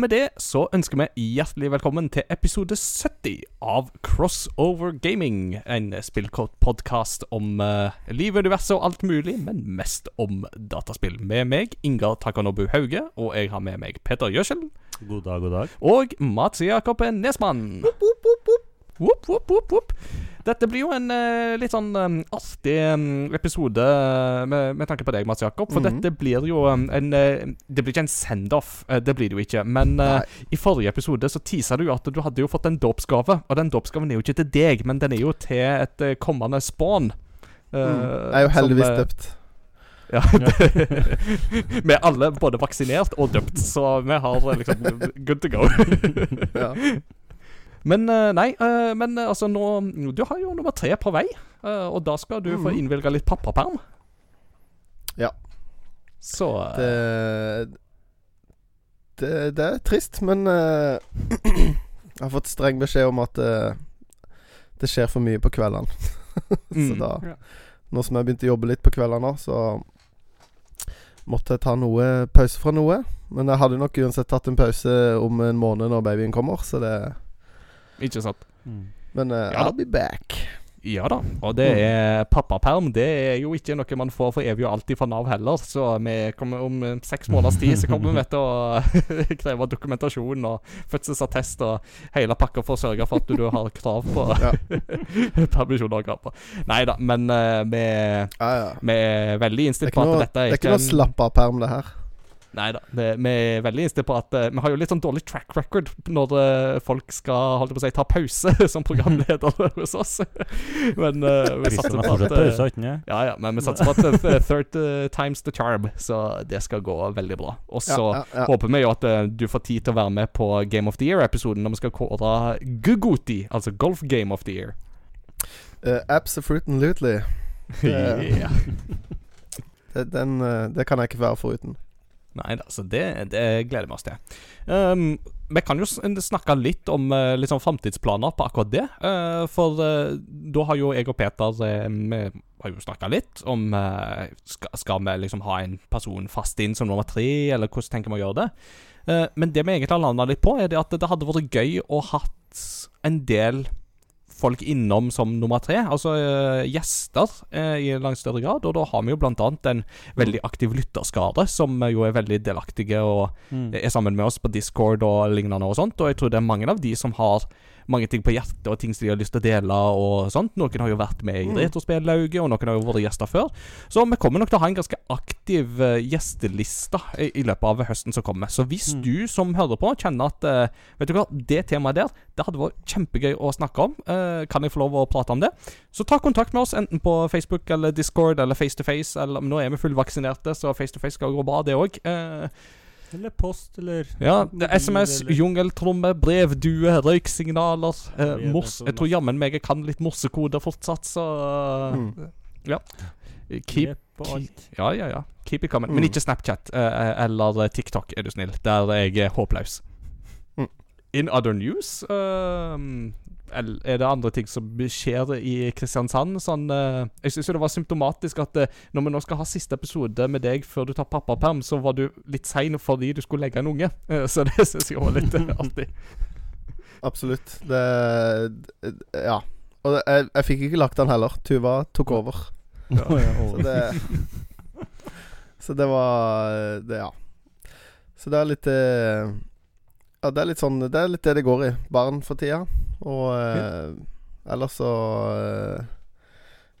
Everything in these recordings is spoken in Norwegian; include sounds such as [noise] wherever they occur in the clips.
Og med det så ønsker vi hjertelig velkommen til episode 70 av Crossover Gaming. En spillpodkast om uh, liv, universet og alt mulig, men mest om dataspill. Med meg, Ingar Takanobu Hauge, og jeg har med meg Peter Gjøsel. God dag, god dag. Og Mats Jakob Nesmann. Woop, woop, woop. Woop, woop, woop, whoop. Dette blir jo en uh, litt sånn um, artig um, episode med, med, tanke på deg, Mats Jakob. For mm -hmm. dette blir jo um, en uh, Det blir ikke en send-off, uh, det blir det jo ikke. Men i forrige episode så tisa du jo at du hadde jo fått en dåpsgave. Og den dåpsgaven er jo ikke til deg, men den er jo til et kommende spawn. Mm. Jeg er jo heldigvis døpt. [laughs] Ja, Vi [laughs] er alle både vaksinert og døpt, så vi har liksom good to go. [laughs] ja. Men eh, nei, eh, men eh, altså nå Du har jo nummer tre på vei, og da skal du mm. få innvilga litt pappaperm. Ja. Så det, det, det, er trist, men uh, [clears throat] jeg har fått streng beskjed om at uh, det skjer for mye på kveldene. [laughs] så mm. da Nå som jeg begynte å jobbe litt på kveldene, så måtte jeg ta noe pause fra noe. Men jeg hadde nok uansett tatt en pause om en måned når babyen kommer, så det ikke sant? Mm. Men uh, ja, I'll be back. Ja da. Og det mm. er pappaperm. Det er jo ikke noe man får for evig og alltid fra Nav heller. Så vi kommer om seks måneders tid så kommer vi til å [laughs] kreve dokumentasjon og fødselsattest og hele pakka for å sørge for at du, har krav på [laughs] permisjon og krav på. Nei da, men uh, vi, ja, ja. vi, er veldig innstilt på at dette er ikke Det er ikke noe slapp av perm, det her. Nei da. Vi, vi, er veldig innstilt på at uh, Vi har jo litt sånn dårlig track record når uh, folk skal holde på å si, ta pause [laughs] som programleder [laughs] hos oss. men uh, vi satser på at pause, Ja, ja, men vi satser på at [laughs] third times the charm, så det skal gå veldig bra. Og så ja, ja, ja. håper vi jo at du får tid til å være med på Game of the Year-episoden når vi skal kåre Gugoti, altså Golf Game of the Year. Uh, absolutely. yeah. den, det kan jeg ikke være foruten. Nei da, så det, det, gleder vi oss til. Um, vi kan jo snakke litt om uh, sånn framtidsplaner på akkurat det. Uh, for uh, da har jo jeg og Peter Vi har jo snakka litt om skal, skal, vi liksom ha en person fast inn som nummer tre, eller hvordan tenker vi å gjøre det? men det vi egentlig har landa litt på, er det at det hadde vært gøy å hatt en del folk innom som nummer tre. Altså uh, gjester uh, i langt større grad. Og da har vi jo annet en veldig aktiv lytterskare, som jo er veldig delaktige og mm. er sammen med oss på Discord og lignende og sånt. Og jeg tror det er mange av de som har mange ting på hjertet og ting som de har lyst til å dele og sånt. Noen har jo vært med i mm. Retrospellauget, og noen har jo vært gjester før. Så vi kommer nok til å ha en ganske aktiv uh, gjesteliste i, i, løpet av høsten som kommer. Så hvis mm. du som hører på, kjenner at uh, Vet du hva, det temaet der, det hadde vært kjempegøy å snakke om. Uh, kan jeg få lov å prate om det? Så ta kontakt med oss, enten på Facebook eller Discord eller Face to Face. Eller, nå er vi fullvaksinerte, så Face to Face skal gå bra, det òg. Uh, eller post, eller Ja, SMS, eller... jungeltromme, brevdue, røyksignaler. Eh, mors jeg tror jammen meg jeg kan litt morsekoder fortsatt, så mm. Ja. Keep, keep, Ja, ja, ja. Keep it coming. Mm. Men ikke Snapchat eh, eller TikTok, er du snill. Der er jeg håpløs. Mm. In other news uh, er det andre ting som skjer i Kristiansand? Sånn, uh, jeg syns det var symptomatisk at uh, når vi nå skal ha siste episode med deg før du tar pappaperm, så var du litt sein fordi du skulle legge en unge. Uh, [laughs] så det syns jeg var litt [laughs] artig. Absolutt. Det, det Ja. Og det, jeg, jeg, fikk ikke lagt den heller. Tuva tok over. Ja. så det Så det var det, Ja. Så det er litt Ja, det er litt sånn Det er litt det det går i. Barn for tida. Og eh, ellers så eh,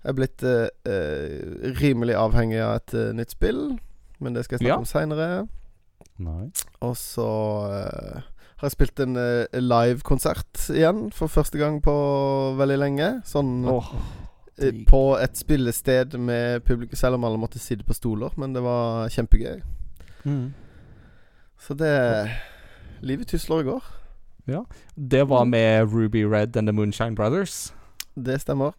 er jeg blitt eh, eh, rimelig avhengig av et uh, nytt spill, men det skal jeg snakke ja. om seinere. Og så eh, har jeg spilt en eh, live-konsert igjen, for første gang på veldig lenge. Sånn oh, på et spillested med publikum, selv om alle måtte sitte på stoler. Men det var kjempegøy. Mm. Så det Livet tusler og går. Ja. Det var mm. med Ruby Red and The Moonshine Brothers. Det stemmer.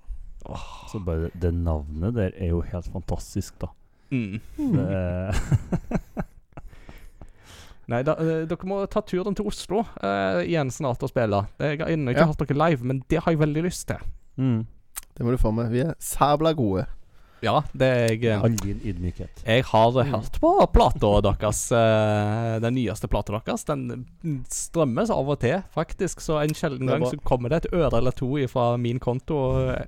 Oh. Så bare det navnet der er jo helt fantastisk, da. Mm. [laughs] Nei, da, uh, dere må ta turen til Oslo uh, igjen snart og spille. Jeg har ennå ikke ja. hatt dere live, men det har jeg veldig lyst til. Mm. Det må du få med. Vi er sabla gode. Ja, det er jeg eh, All din ydmykhet. Jeg har hørt på plata deres. eh, Den nyeste plata deres. Den strømmes av og til, faktisk. Så en sjelden gang så kommer det et øre eller to fra min konto eh,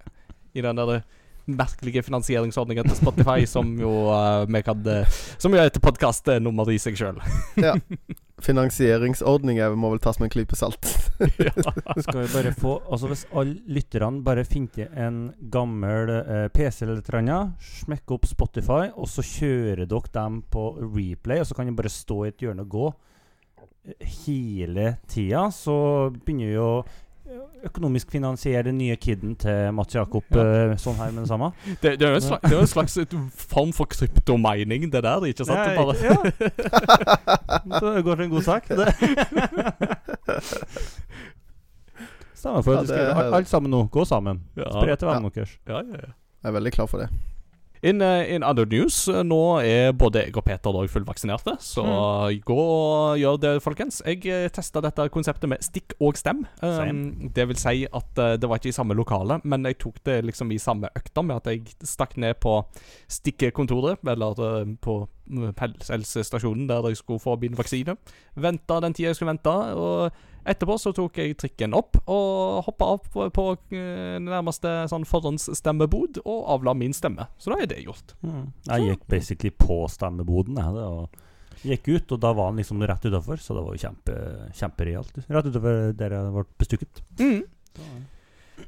i den der merkelige finansieringsordninger til Spotify, [laughs] som jo eh, vi kan eh, Som jo er et podkastnummer i seg sjøl. [laughs] Finansieringsordninger må vel tas med en klype salt. [laughs] Skal vi bare få Altså Hvis alle lytterne bare finner en gammel eh, PC eller et eller annet, smekker opp Spotify, og så kjører dere dem på replay, og så kan de bare stå i et hjørne og gå eh, hele tida, så begynner eh, økonomisk finansiere den nye kiden til Mats Jakob ja. sånn her med det samme. [laughs] Det, det er jo en slags, det er en slags et form for kryptomining, det der, ikke sant? Nei, bare, ja. [laughs] Det går til en god sak. Det. Stemmer for Ja, at vi det skal er- alle sammen nå. Gå sammen. ja, Spre til vennene deres. ja, ja, ja. Jeg er veldig klar for det. In, in other news, nå er både jeg og Peter da fullvaksinerte, så gå og gjør det, folkens. Jeg uh, testa dette konseptet med stikk og stem. Um, det vil si at uh, det var ikke i samme lokale, men jeg tok det liksom i samme økta med at jeg stakk ned på stikkekontoret, eller på helsestasjonen der jeg skulle få min vaksine. Venta den tida jeg skulle vente, og etterpå så tok jeg trikken opp og hoppa av på, på uh, nærmeste sånn forhåndsstemmebod og avla min stemme. Så da er det gjort. Mm. Jeg gikk basically på stemmeboden. Jeg, og gikk ut, og da var han liksom rett utafor, så det var jo kjempe, kjemperealt. Rett utafor der jeg ble bestukket.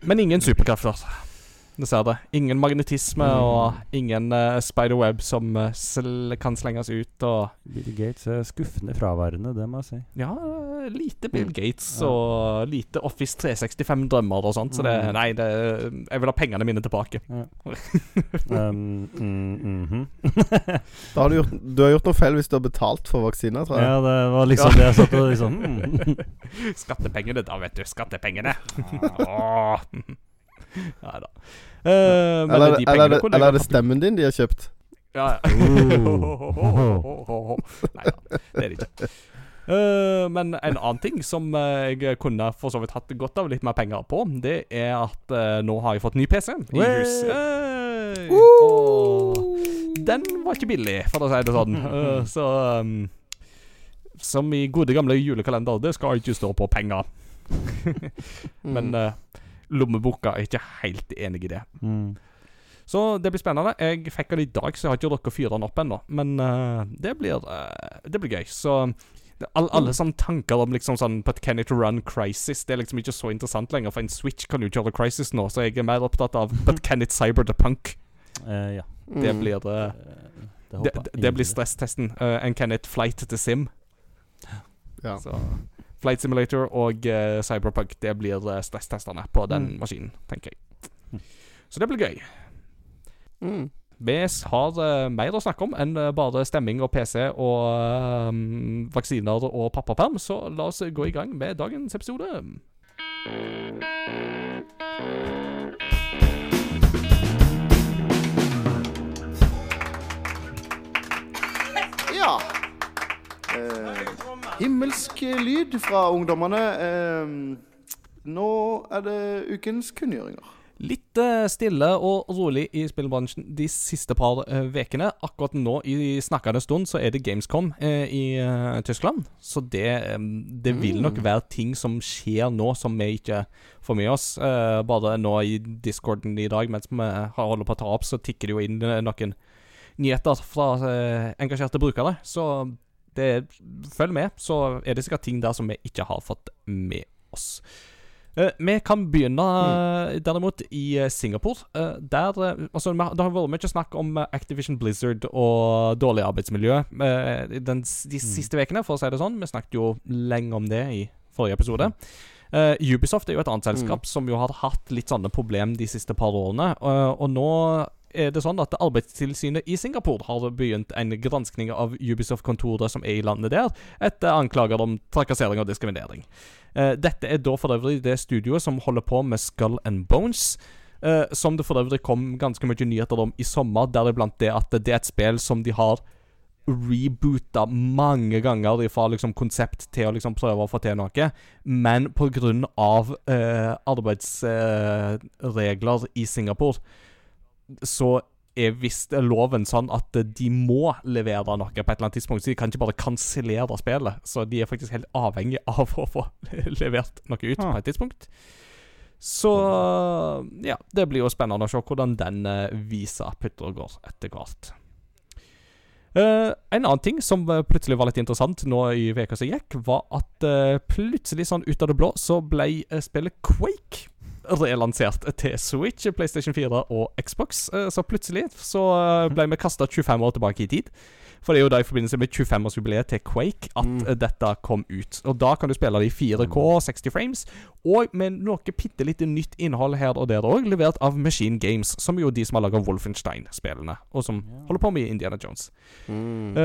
Men ingen superkrefter. Dessverre. Ingen magnetisme Mm. og ingen uh, spiderweb som uh, sl kan slenges ut. Og Bill Gates er skuffende fraværende, det må jeg si. ja, lite Bill Mm. Gates Ja. og lite Office 365-drømmer og sånt. Så det Mm. Nei, det, jeg vil ha pengene mine tilbake. [laughs] Um, mm, mhm. [laughs] Da har du, gjort, du har gjort noe feil hvis du har betalt for vaksiner, tror jeg. Ja, det var liksom det jeg satt og liksom mm. [laughs] Skattepengene, da, vet du. Skattepengene. Åh. [laughs] Nei da. Eh, Eller, de eller, pengene er det- eller er det stemmen din de har kjøpt? Ja, ja. [laughs] Nei da, det er det ikke. Uh, men en annen ting som eh, jeg kunne for så vidt hatt godt av litt mer penger på, det er at uh, nå har jeg fått ny PC i hus. Hey! Og den var ikke billig, for å si det sånn. Uh, [laughs] så um, Som i gode gamle julekalender, det skal ikke stå på penger. Men Mm. Jeg lommeboka er ikke helt enig i det. Mm. Så det blir spennende. Jeg fikk den i dag, så jeg har ikke rukket å fyre den opp ennå. Men uh, det, blir, uh, det blir gøy. Så all, alle sånne tanker om liksom sånn But can it run Crisis Det er liksom ikke så interessant lenger, for en Switch kan jo kjøre Crisis nå, så jeg er mer opptatt av But can it cyber the punk? Uh, ja. Det Mm. blir det, det, det, blir stresstesten. Uh, and can it flight the sim? Ja. Så Flight Simulator og uh, Cyberpunk Det blir uh, stresstestene på den Mm. maskinen, tenker jeg. Så det blir gøy. Mm. Vi har uh, mer å snakke om enn uh, bare stemming og PC og eh, vaksiner og pappaperm, så la oss gå i gang med dagens episode. Ja. Eh, himmelsk lyd fra ungdommene. Eh, nå er det ukens kunngjøringer. Litt eh, stille og rolig i spillbransjen de siste par ukene. Akkurat nå i snakkende stund så er det Gamescom eh, i eh, Tyskland. Så det, eh, det vil nok være ting som skjer nå som vi ikke får med oss. Eh, bare nå i discorden i dag mens vi har holder på å ta opp, så tikker det jo inn eh, noen nyheter fra eh, engasjerte brukere. Så det, følg med, så er det sikkert ting der som vi ikke har fått med oss. Uh, vi kan begynne mm. derimot i eh, Singapore. Uh, der uh, altså, Det har vært mye snakk om Activision Blizzard og dårlig arbeidsmiljø den, de siste ukene, for å si det sånn. Vi snakket jo lenge om det i forrige episode. Ubisoft er jo et annet selskap som jo har hatt litt sånne problem de siste par årene. og nå er det sånn at Arbeidstilsynet i Singapore har begynt en granskning av Ubisoft-kontoret som er i landet der, etter anklager om trakassering og diskriminering. Eh, dette er da for øvrig det studioet som holder på med Skull and Bones. eh, som det for øvrig kom ganske mye nyheter om i sommer, deriblant det at det er et spill som de har reboota mange ganger fra liksom konsept til å liksom prøve å få til noe, men pga. Eh, arbeidsregler eh, i Singapore så er visst loven sånn at de må levere noe på et eller annet tidspunkt. Så de kan ikke bare kansellere spillet. Så de er faktisk helt avhengig av å få [laughs] levert noe ut Ah. på et tidspunkt. Så ja, det blir jo spennende å se hvordan den uh, visa putter og går etter hvert. Uh, en annen ting som eh, plutselig var litt interessant nå i uka som gikk, var at uh, plutselig, sånn ut av det blå, så ble eh, spillet Quake relansert til Switch, PlayStation 4 og Xbox. Eh, så plutselig så eh, ble vi kasta 25 år tilbake i tid. For det er jo da i forbindelse med 25-årsjubileet til Quake at Mm. eh, dette kom ut. Og da kan du spille det i 4K, 60 frames, og med noe bitte lite nytt innhold her og der òg, levert av Machine Games, som er jo de som har laga Wolfenstein-spillene, og som holder på med Indiana Jones. Mm.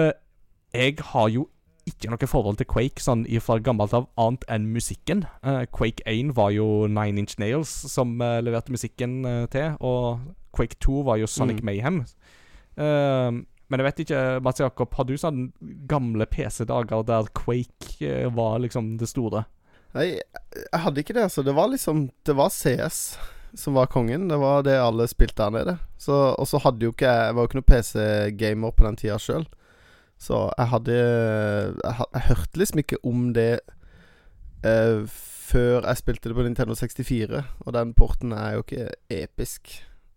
Jeg har jo ikke noe forhold til Quake sånn fra gammelt av, annet enn musikken. Uh, Quake 1 var jo Nine Inch Nails som uh, leverte musikken uh, til, og Quake 2 var jo Sonic Mm. Mayhem. Men jeg vet ikke, Mats Jakob, har du sånn gamle PC-dager der Quake var liksom det store? Nei, jeg hadde ikke det, altså. Det var liksom Det var CS som var kongen. Det var det alle spilte der nede. Og så hadde jo ikke Jeg var jo ikke noen PC-gamer på den tida sjøl. Så jeg hadde jeg, jeg hørte liksom ikke om det eh, før jeg spilte det på Nintendo 64. Og den porten er jo ikke episk.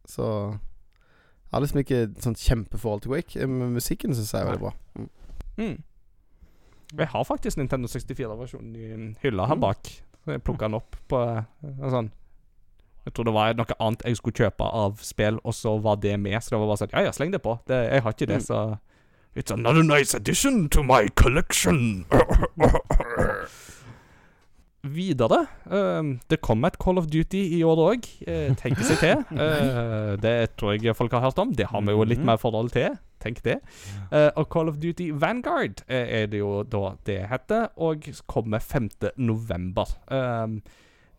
Så jeg har liksom ikke sånn kjempeforhold til Wake. Men musikken syns jeg er veldig bra. Mm. Mm. Jeg har faktisk Nintendo 64-versjonen i hylla her Mm. bak. Så jeg plukka den opp på eh, en sånn Jeg tror det var noe annet jeg skulle kjøpe av spill, og så var det med. Så det var bare sånn Ja, ja, sleng det på. Det, jeg har ikke det, Mm. så It's another nice addition to my collection. Videre. ehm, det kom et Call of Duty i år òg. Uh, tenker seg til. Uh, [laughs] det tror jeg folk har hørt om. Det har vi jo litt Mhm. mer forhold til. Tenk det. Uh, og Call of Duty Vanguard eh, er det jo da det heter, og kommer 5. november. Ehm,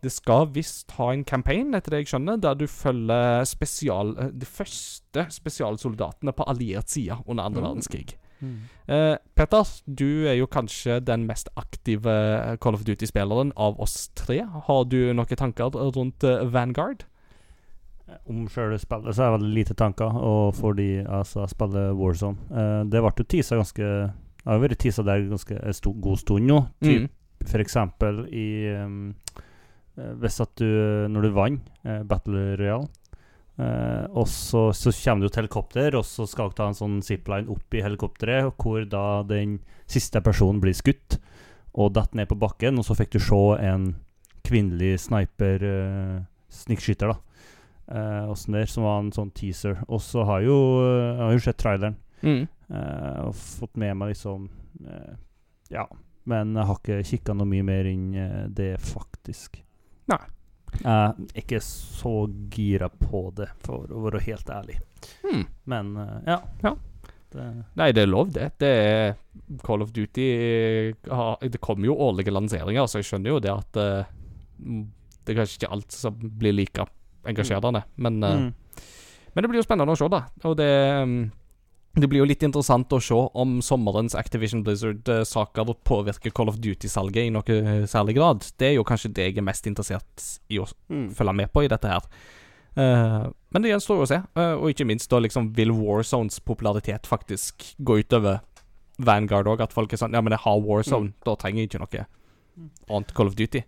det skal visst ha en campaign, etter det jeg skjønner, der du følger spesial, eh, de første spesialsoldatene på alliert side under andre Mm. verdenskrig. Eh, Petter, du er jo kanskje den mest aktive eh, Call of Duty-spilleren av oss tre. Har du noen tanker rundt uh, Vanguard? Om sjøle spillet så har jeg veldig lite tanker, og fordi altså, jeg spiller Warzone Uh, Det ble jo tisa ganske Jeg har vært tisa der ganske en god stund nå. Typ, Mm. For eksempel i um, Hvis at du Når du vant eh, Battle Royale eh, og så, så kommer du til helikopter, og så skal du ta en sånn zipline opp i helikopteret, hvor da den siste personen blir skutt og detter ned på bakken, og så fikk du se en kvinnelig sniper eh, snikskytter, da. Eh, der, som var en sånn teaser. Og så har jo, jeg har jo sett traileren Mm. eh, og fått med meg liksom eh, Ja. Men jeg har ikke kikka noe mye mer inn eh, det, faktisk. Nei. Jeg er ikke så gira på det, for å være helt ærlig. Hmm. Men uh, ja. Ja. Det, Nei, det er lov, det. Det er Call of Duty eh, har, Det kommer jo årlige lanseringer, så jeg skjønner jo det at mm, Det er kanskje ikke alt som blir like engasjerende, men, mm. men det blir jo spennende å se, da. Og det mm, det blir jo litt interessant å se om sommerens Activision Blizzard-saker påvirker Call of Duty-salget i noe eh, særlig grad. Det er jo kanskje det jeg er mest interessert i å Mm. følge med på i dette her. Uh, men det gjenstår jo å se. uh, og ikke minst da liksom vil Warzones popularitet faktisk gå utover Vanguard òg. At folk er sånn Ja, men jeg har Warzone, da trenger jeg ikke noe annet Call of Duty.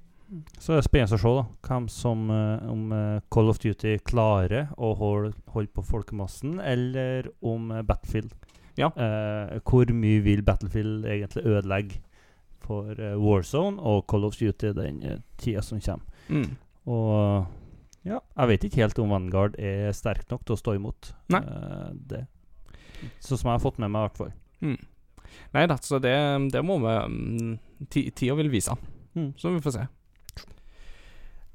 Så det er spennende å se da hvem som eh, om eh, Call of Duty klarer å holde, holde på folkemassen, eller om eh, Battlefield. Ja. Eh, hvor mye vil Battlefield egentlig ødelegge for eh, Warzone og Call of Duty den uh, tida som kommer? Mm. Og ja, jeg vet ikke helt om Vanguard er sterk nok til å stå imot det. Sånn som jeg har fått med meg, i hvert fall. Mm. Nei da, så det, det må vi um, Tida vil vise. Mm. Så vi får se.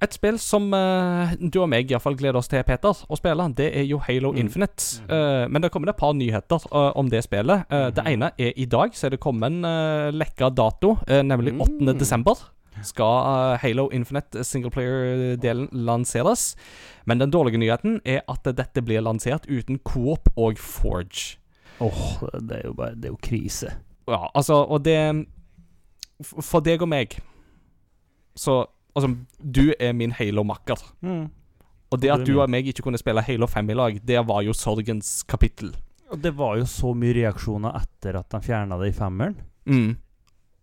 Et spill som uh, du og meg iallfall gleder oss til, Peter, å spille, det er jo Halo Mm. Infinite. Eh, men det kommer et par nyheter uh, om det spillet. Mm. Det ene er i dag, så er det kommet en uh, lekka dato, nemlig 8. Mm. desember. Skal Halo Infinite singleplayer-delen lanseres. Men den dårlige nyheten er at dette blir lansert uten Coop og Forge. Åh, det er jo bare Det er jo krise. Ja, altså, og det For deg og meg Så Altså, du er min Halo-makker. Mm. Og det at du og meg ikke kunne spille Halo 5 i lag, det var jo sorgens kapittel. Og det var jo så mye reaksjoner etter at de fjerna det i femmeren. Mm.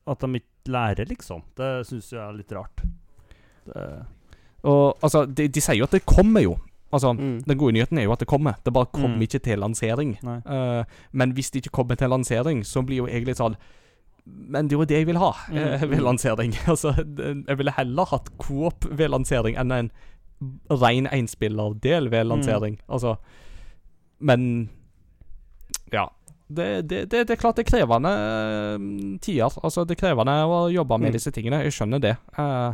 At de ikke lærer, liksom. Det syns jeg er litt rart. Det, Og altså, de, de sier jo at det kommer jo. Altså, Mm. Den gode nyheten er jo at det kommer. Det bare kommer Mm. ikke til lansering. Eh, men hvis det ikke kommer til lansering, så blir jo egentlig sånn Men det er jo det jeg vil ha eh, Mm. ved lansering. [laughs] altså, jeg ville heller hatt coop ved lansering enn en ren enspillerdel ved lansering. Altså Men ja. Det, det, det, det er klart det er krevende eh, tider. Altså, det er krevende å jobbe med Mm. disse tingene. Jeg skjønner det. Eh,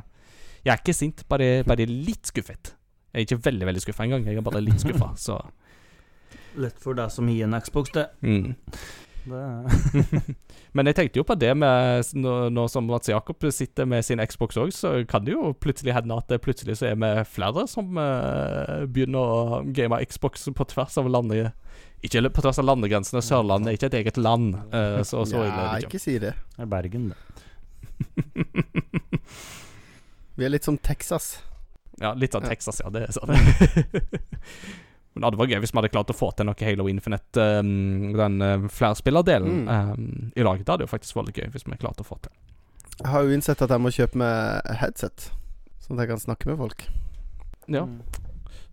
jeg er ikke sint, bare, bare litt skuffet. Jeg er ikke veldig veldig skuffa engang. Jeg er bare litt skuffa, [laughs] så Lett for deg som har en Xbox, det. mm. Det [laughs] Men jeg tenkte jo på det med Nå, nå som Mats Jakob sitter med sin Xbox òg, så kan det jo plutselig hende at det plutselig så er vi flere som uh, begynner å game Xbox på tvers av landet. Ikke på tvers av landegrensene. Sørlandet er ikke et eget land, Uh, så så ja, det ikke. ikke si det. Det er Bergen, det. [laughs] Vi er litt som Texas. Ja, litt av Texas, ja. Det er sant. [laughs] Men det hadde vært gøy hvis vi hadde klart å få til noe Halo Infinite, um, den uh, flerspillerdelen, Mm. um, i lag. Det hadde jo faktisk vært gøy hvis vi klarte å få til. Jeg har jo innsett at jeg må kjøpe meg headset, sånn at jeg kan snakke med folk. Ja. Mm.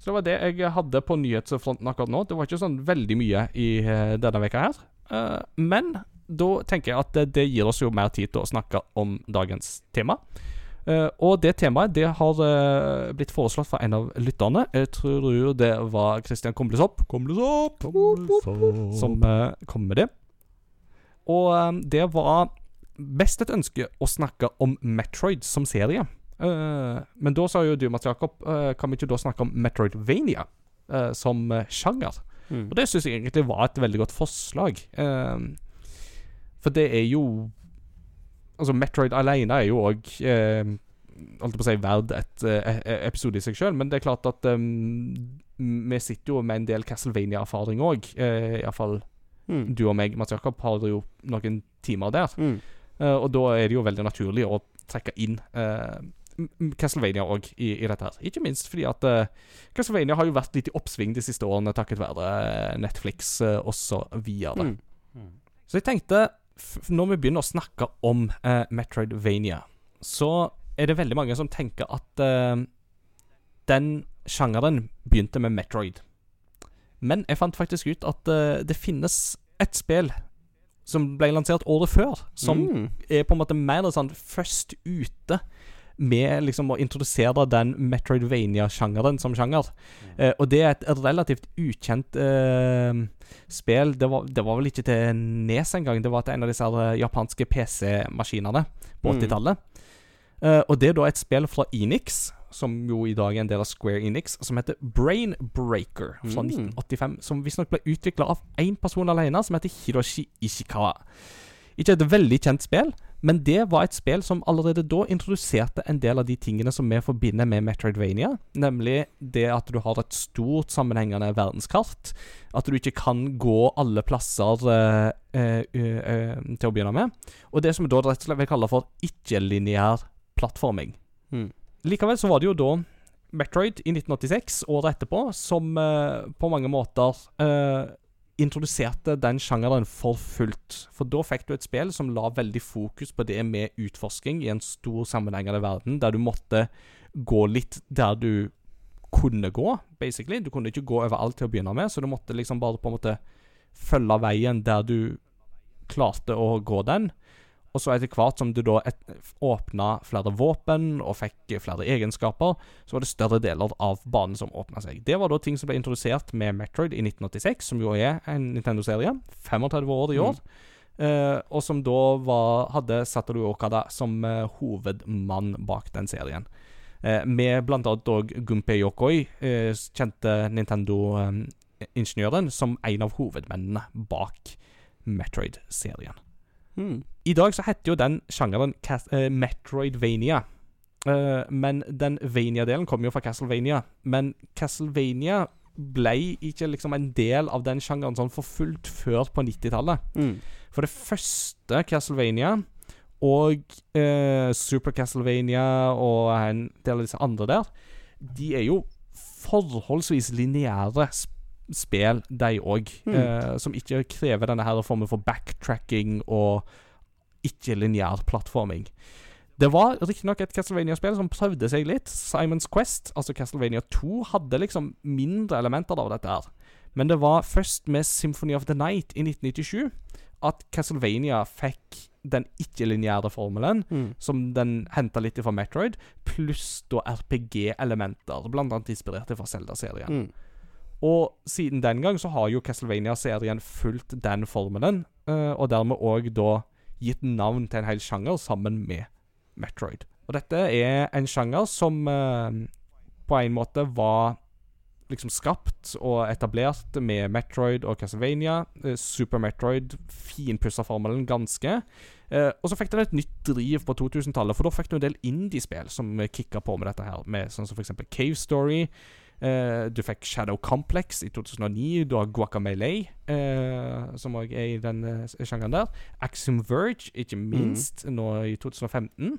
Så det var det jeg hadde på nyhetsfronten akkurat nå. Det var ikke sånn veldig mye i eh, denne veka her. Uh, men da tenker jeg at det, det gir oss jo mer tid til å snakke om dagens tema. Eh, og det temaet det har eh, blitt foreslått fra en av lytterne. Jeg tror det var Christian Komlesopp Komlesopp som eh, kom med det. Og det var best et ønske å snakke om Metroid som serie. Eh, men da sa jo du, Mats Jakob, kan vi ikke da snakke om Metroidvania eh, som sjanger? Mm. Og det syns jeg egentlig var et veldig godt forslag. For det er jo Altså, Metroid alene er jo òg eh, Holdt på å si verd et eh, e- episode i seg sjøl, men det er klart at um, vi sitter jo med en del Castlevania-erfaring òg. Uh, Iallfall Mm. du og meg, Mats Jakob, har jo noen timer der. Mm. Eh, og da er det jo veldig naturlig å trekke inn eh, Castlevania òg i, i dette her. Ikke minst fordi at uh, Castlevania har jo vært litt i oppsving de siste årene takket være eh, Netflix uh, og så videre. Mm. Mm. Så jeg tenkte, når vi begynner å snakke om eh, Metroidvania, så er det veldig mange som tenker at eh, den sjangeren begynte med Metroid. Men jeg fant faktisk ut at eh, det finnes et spill som ble lansert året før, som Mm. er på en måte mer sånn først ute med liksom å introdusere den Metroidvania-sjangeren som sjanger. Eh, og det er et relativt ukjent eh, spill. Det var, det var vel ikke til Nes engang. Det var til en av disse eh, japanske PC-maskinene på Mm. 80-tallet. Eh, og det er da et spill fra Enix, som jo i dag er en del av Square Enix, som heter Brain Breaker fra Mm. 1985. Som visstnok ble utvikla av én person alene, som heter Hiroshi Ishikawa. Ikke et veldig kjent spill, men det var et spill som allerede da introduserte en del av de tingene som vi forbinder med Metroidvania. Nemlig det at du har et stort sammenhengende verdenskart. At du ikke kan gå alle plasser uh, uh, uh, til å begynne med. Og det som vi da rett og slett vil kalle for ikke-lineær plattforming. Mm. Likevel så var det jo da Metroid i 1986, året etterpå, som på mange måter introduserte den sjangeren for fullt. For da fikk du et spill som la veldig fokus på det med utforsking i en stor sammenhengende verden, der du måtte gå litt der du kunne gå, basically. Du kunne ikke gå overalt til å begynne med, så du måtte liksom bare på en måte følge veien der du klarte å gå den. Og så etter hvert som du da et, åpna flere våpen og fikk flere egenskaper, så var det større deler av banen som åpna seg. Det var da ting som ble introdusert med Metroid i 1986, som jo er en Nintendo-serie. 35 år i år. Eh, og som da var, hadde Satoru Okada som uh, hovedmann bak den serien. Uh, med blant annet òg Gunpei Yokoi, kjente Nintendo-ingeniøren, som en av hovedmennene bak Metroid-serien. Mm. I dag så heter jo den sjangeren eh, Metroidvania. Uh, men den Vania-delen kommer jo fra Castlevania. Men Castlevania ble ikke liksom en del av den sjangeren sånn for fullt før på 90-tallet. Mm. For det første Castlevania og eh, Super Castlevania og en del av disse andre der, de er jo forholdsvis lineære spill, de òg. Mm. Eh, som ikke krever denne her formen for backtracking og ikke-lineær plattforming. Det var riktignok et Castlevania-spill som prøvde seg litt. Simons Quest, altså Castlevania 2, hadde liksom mindre elementer av dette her. Men det var først med Symphony of the Night i 1997 at Castlevania fikk den ikke-lineære formelen, Mm. som den henta litt fra Metroid, pluss da RPG-elementer, blant annet inspirerte fra Zelda-serien. Mm. Og siden den gang så har jo Castlevania-serien fulgt den formelen, eh, og dermed òg da gitt navn til en hel sjanger sammen med Metroid. Og dette er en sjanger som eh, på en måte var liksom skapt og etablert med Metroid og Castlevania. Eh, Super Metroid finpussa formelen ganske. Eh, og så fikk den et nytt driv på 2000-tallet, for da fikk du en del indie-spill som kicka på med dette her, med sånn som eksempel Cave Story. Eh, du fikk Shadow Complex i 2009. Du har Guacamele, uh, som òg er i den eh, sjangeren der. Axiom Verge, ikke minst, nå i 2015.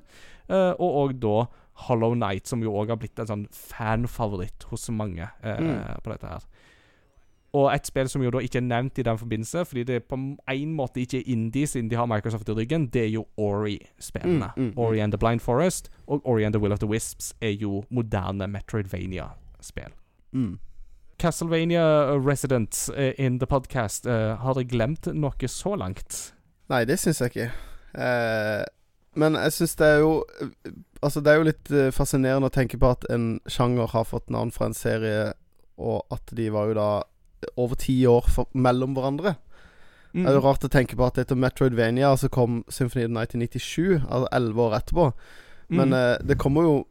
Uh, og òg da Hollow Night, som jo òg har blitt en sånn fanfavoritt hos mange eh, Mm. på dette her. Og et spill som jo da ikke er nevnt i den forbindelse, fordi det på en måte ikke er indie siden de har Microsoft i ryggen, det er jo Ori-spillene. Mm, mm, mm. Ori and the Blind Forest og Ori and the Will of the Wisps er jo moderne Metroidvania-spill. Mm. Castlevania Resident eh, in the podcast. uh, har dere glemt noe så langt? Nei, det syns jeg ikke. Uh, men jeg syns det er jo Altså, det er jo litt eh, fascinerende å tenke på at en sjanger har fått navn fra en serie, og at de var jo da over ti år for, mellom hverandre. Mm. Det er jo rart å tenke på at etter Metroidvania så kom Symphony of the Night i 97, altså elleve år etterpå. Men Mm. uh, det kommer jo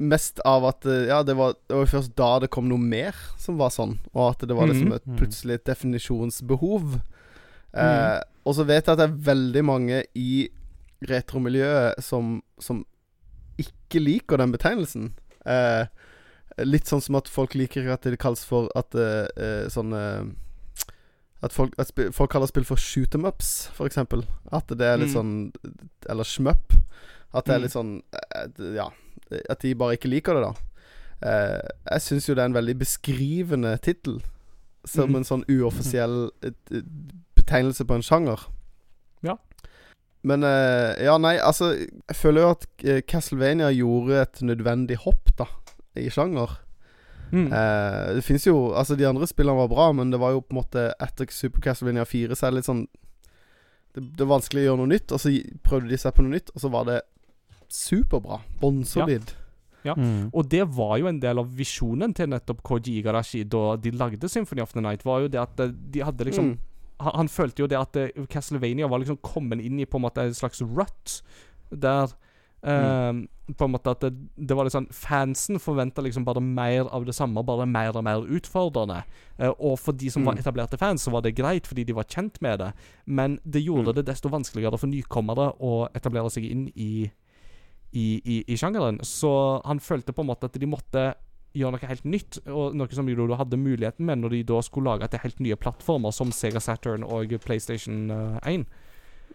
mest av at eh, Ja, det var, det var først da det kom noe mer som var sånn, og at det var liksom Mhm. et plutselig et definisjonsbehov. Eh, og så vet jeg at det er veldig mange i retromiljøet som, som ikke liker den betegnelsen. Eh, litt sånn som at folk liker at det kalles for at eh, eh, sånn eh, At folk, at folk kaller spill for shoot em ups, eksempel. At det er litt Mm. sånn Eller shmup. At det er Mm. litt sånn Ja. At de bare ikke liker det, da. Eh, jeg syns jo det er en veldig beskrivende tittel. Som mm. en sånn uoffisiell betegnelse på en sjanger. Ja. Men eh, Ja, nei, altså Jeg føler jo at eh, Castlevania gjorde et nødvendig hopp, da, i sjanger. Mm. Eh, det fins jo Altså, de andre spillene var bra, men det var jo på en måte etter Super Castlevania 4 så er det litt sånn det, det er vanskelig å gjøre noe nytt, og så prøvde de seg på noe nytt, og så var det superbra. Bånnsolid. Ja. Mm. Og det var jo en del av visjonen til nettopp Koji Igarashi da de lagde Symphony of the Night, var jo det at eh, de hadde liksom Mm. han, han følte jo det at eh, Castlevania var liksom kommet inn i på en måte en slags rut, der eh, På en måte at det, det var litt sånn Fansen forventa liksom bare mer av det samme, bare mer og mer utfordrende. Uh, og for de som var Mm. etablerte fans, så var det greit, fordi de var kjent med det. Men det gjorde Mm. det desto vanskeligere for nykommere å etablere seg inn i i, i, i sjangeren. Så han følte på en måte at de måtte gjøre noe helt nytt, og noe som de hadde muligheten med når de da skulle lage til helt nye plattformer som Sega Saturn og PlayStation eh, 1.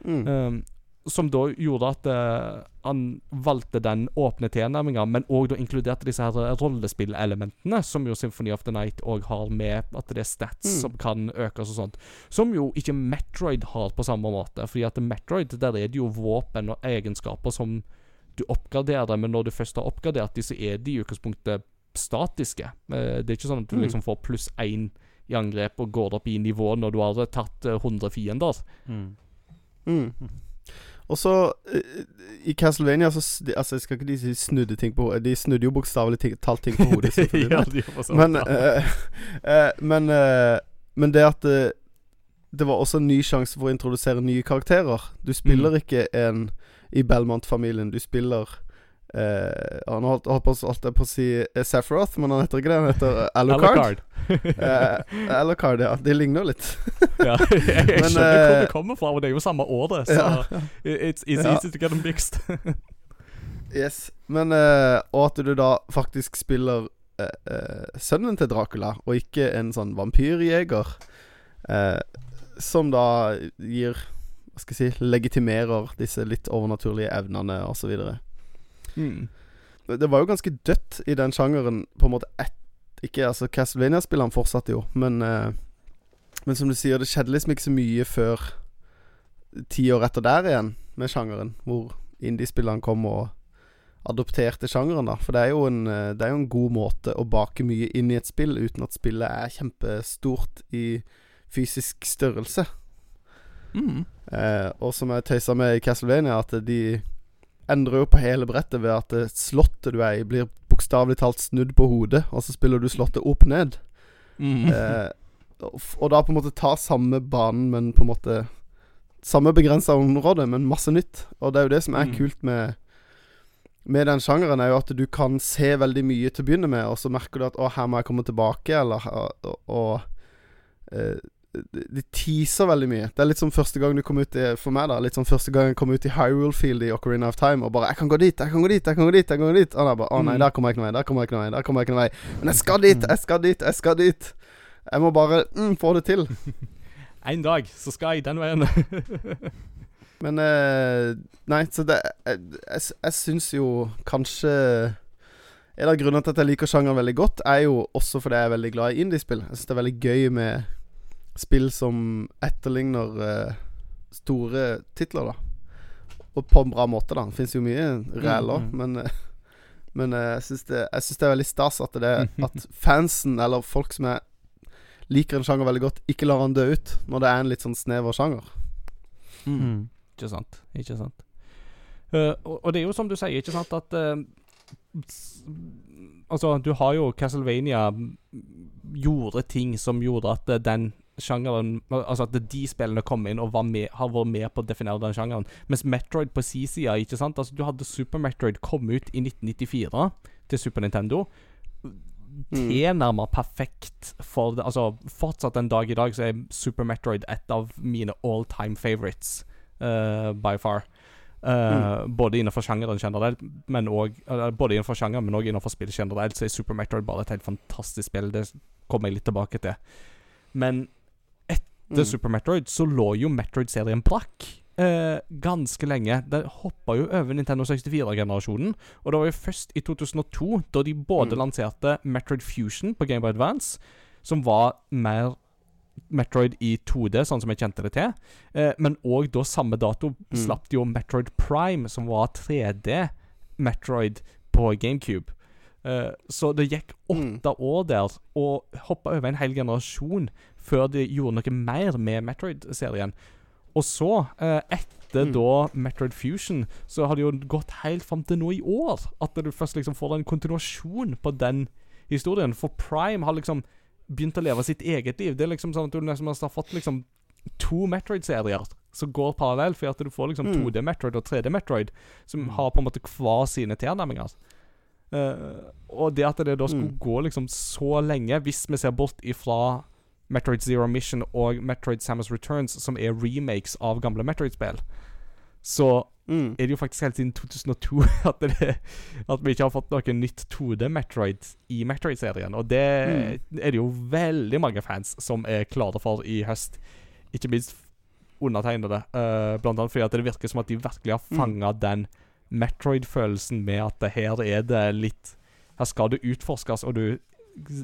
Mm. Um, som da gjorde at uh, han valgte den åpne tilnærminga, men òg da inkluderte disse her eh, rollespillelementene, som jo Symphony of the Night òg har med at det er stats Mm. som kan økes og sånt. Som jo ikke Metroid har på samme måte. Fordi at Metroid, der er det jo våpen og egenskaper som du oppgraderer, dem, men når du først har oppgradert dem, så er de i utgangspunktet statiske. Eh, det er ikke sånn at du Mm. liksom får pluss én i angrep og går opp i nivå når du har tatt eh, 100 fiender. Mm. Mm. Og så eh, I Castlevania så Altså, jeg skal ikke de snudde ting på hodet. De snudde jo bokstavelig talt ting på hodet. [laughs] ja, de sånn. Men, uh, uh, [laughs] men, uh, men det at det, det var også en ny sjanse for å introdusere nye karakterer. Du spiller Mm. ikke en i Belmont-familien. Du spiller eh, Han holdt, holdt, på, holdt på å si eh, Sephiroth, men han heter ikke det. Han heter [laughs] Alucard. Alucard. Eh, ja. De ligner litt. [laughs] ja, jeg, [laughs] jeg Men, skjønner hvor eh, det kommer fra, og det er jo samme året, så Ja. it's, it's Ja. easy to get them mixed. Yes. Men eh, Og at du da faktisk spiller eh, eh, sønnen til Dracula, og ikke en sånn vampyrjeger. Eh, som da gir Hva skal jeg si Legitimerer disse litt overnaturlige evnene osv. mm. Det var jo ganske dødt i den sjangeren på en måte Ikke Altså, Castlevania-spillene fortsatte jo, men eh, Men som du sier, det skjedde liksom ikke så mye før ti år etter der igjen, med sjangeren. Hvor indiespillene kom og adopterte sjangeren, da. For det er, jo en, eh, det er jo en god måte å bake mye inn i et spill uten at spillet er kjempestort i fysisk størrelse. Mm. Eh, og som jeg tøysa med i Castlevania, at de endrer jo på hele brettet ved at slottet du er i, blir bokstavelig talt snudd på hodet, og så spiller du slottet opp ned. Mm. Eh, og, og da på en måte ta samme banen, men på en måte Samme begrensa område, men masse nytt. Og det er jo det som er Mm. kult med Med den sjangeren, er jo at du kan se veldig mye til å begynne med, og så merker du at 'Å, her må jeg komme tilbake', eller Og, og eh, de teaser veldig mye. Det er litt som første gang du kom ut i For meg, da. Litt som første gang jeg kom ut i Hyrule Field i Ocarina of Time og bare 'Jeg kan gå dit, jeg kan gå dit, jeg kan gå dit', jeg kan gå dit. Og da bare 'Å nei, Mm. der kommer jeg ikke noe vei, der kommer jeg ikke noe vei, der kommer jeg ikke noe vei'. Men jeg skal dit, jeg skal dit, jeg skal dit. Jeg må bare mm, få det til. [laughs] En dag så skal jeg den veien. [laughs] Men eh, Nei, så det Jeg, jeg, jeg syns jo kanskje En av grunnene til at jeg liker sjangeren veldig godt, er jo også fordi jeg er veldig glad i indiespill. Jeg syns det er veldig gøy med spill som etterligner eh, store titler, da. Og på en bra måte, da. Det fins jo mye ræl òg, Mm, mm. men eh, Men eh, jeg syns det, det er veldig stas at, det, [laughs] at fansen, eller folk som er liker en sjanger veldig godt, ikke lar han dø ut når det er en litt sånn snever sjanger. Mm. Ikke sant. Ikke sant. Uh, og, og det er jo som du sier, ikke sant, at uh, Altså, du har jo Castlevania mm, gjorde ting som gjorde at den sjangeren Altså at de spillene kom inn og var med, har vært med på å definere den sjangeren. Mens Metroid på si side, ikke sant Altså, du hadde Super Metroid kom ut i 1994 til Super Nintendo. Tilnærma perfekt for det. Altså, fortsatt en dag i dag så er Super Metroid et av mine all time favorites, uh, by far. Eh, Både innenfor sjangeren generelt, men også, både innenfor sjangeren, men også innenfor spill generelt, så er Super Metroid bare et helt fantastisk spill. Det kommer jeg litt tilbake til. Men etter Mm. Super Metroid så lå jo Metroid-serien brakk. eh, ganske lenge. Det hoppa jo over Nintendo 64-generasjonen. Og det var jo først i 2002, da de både Mm. lanserte Metroid Fusion på Game Boy Advance, som var mer Metroid i 2D, sånn som jeg kjente det til. Eh, men òg da samme dato Mm. slapp de jo Metroid Prime, som var 3D Metroid på GameCube. Eh, så det gikk Mm. åtte år der, og hoppa over en hel generasjon før de gjorde noe mer med Metroid-serien. Og så, eh, etter Mm. da Metroid Fusion, så har det jo gått helt fram til nå i år at du først liksom får en kontinuasjon på den historien. For Prime har liksom begynt å leve sitt eget liv. Det er liksom sånn at du nesten har fått liksom to Metroid-serier som går parallelt, for at du får liksom Mm. 2D Metroid og 3D Metroid, som Mm. har på en måte hver sine tilnærminger. Uh, og det at det da skulle Mm. gå liksom så lenge, hvis vi ser bort ifra Metroid Zero Mission og Metroid Samus Returns, som er remakes av gamle Metroid-spill, så Mm. er det jo faktisk helt siden 2002 [laughs] at, det, at vi ikke har fått noe nytt 2D Metroid i Metroid-serien. Og det Mm. er det jo veldig mange fans som er klare for i høst. Ikke minst undertegnede. Uh, blant annet fordi at det virker som at de virkelig har Mm. den Metroid-følelsen med at her er det litt Her skal det utforskes, og du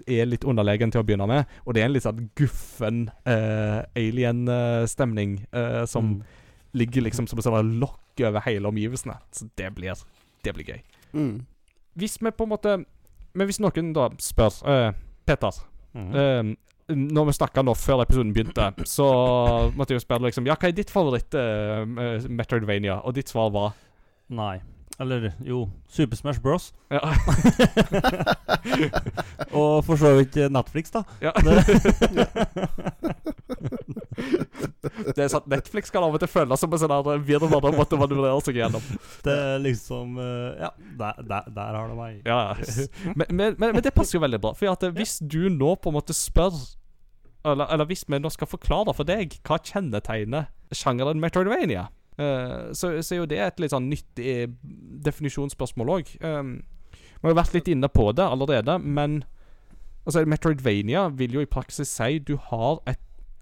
er litt underlegen til å begynne med. Og det er en litt sånn guffen uh, alien-stemning eh, som Mm. ligger liksom som et sånt lokk over hele omgivelsene. Så det blir, det blir gøy. Mm. Hvis vi på en måte Men hvis noen da spør eh, Peter, Mm. eh, når vi snakka nå før episoden begynte, så måtte jeg jo spørre liksom Ja, hva er ditt favoritt eh, eh, Metroidvania? Og ditt svar var Nei. Eller jo, Super Smash Bros. Ja. [laughs] Og for så vidt eh, Netflix, da. ja. [laughs] [laughs] det er sant, Netflix kan av og til føles som en sånn der virvar de måtte manøvrere seg gjennom. Det er liksom eh, Ja, der, der, der har du meg. Ja, men, men, men, men det passer jo veldig bra. For eh, hvis du nå på en måte spør Eller, eller hvis vi nå skal forklare for deg hva kjennetegner sjangeren Metroidvania, eh, så, så er jo det et litt sånn nyttig definisjonsspørsmål òg. Um, vi har vært litt inne på det allerede, men altså Metroidvania vil jo i praksis si du har et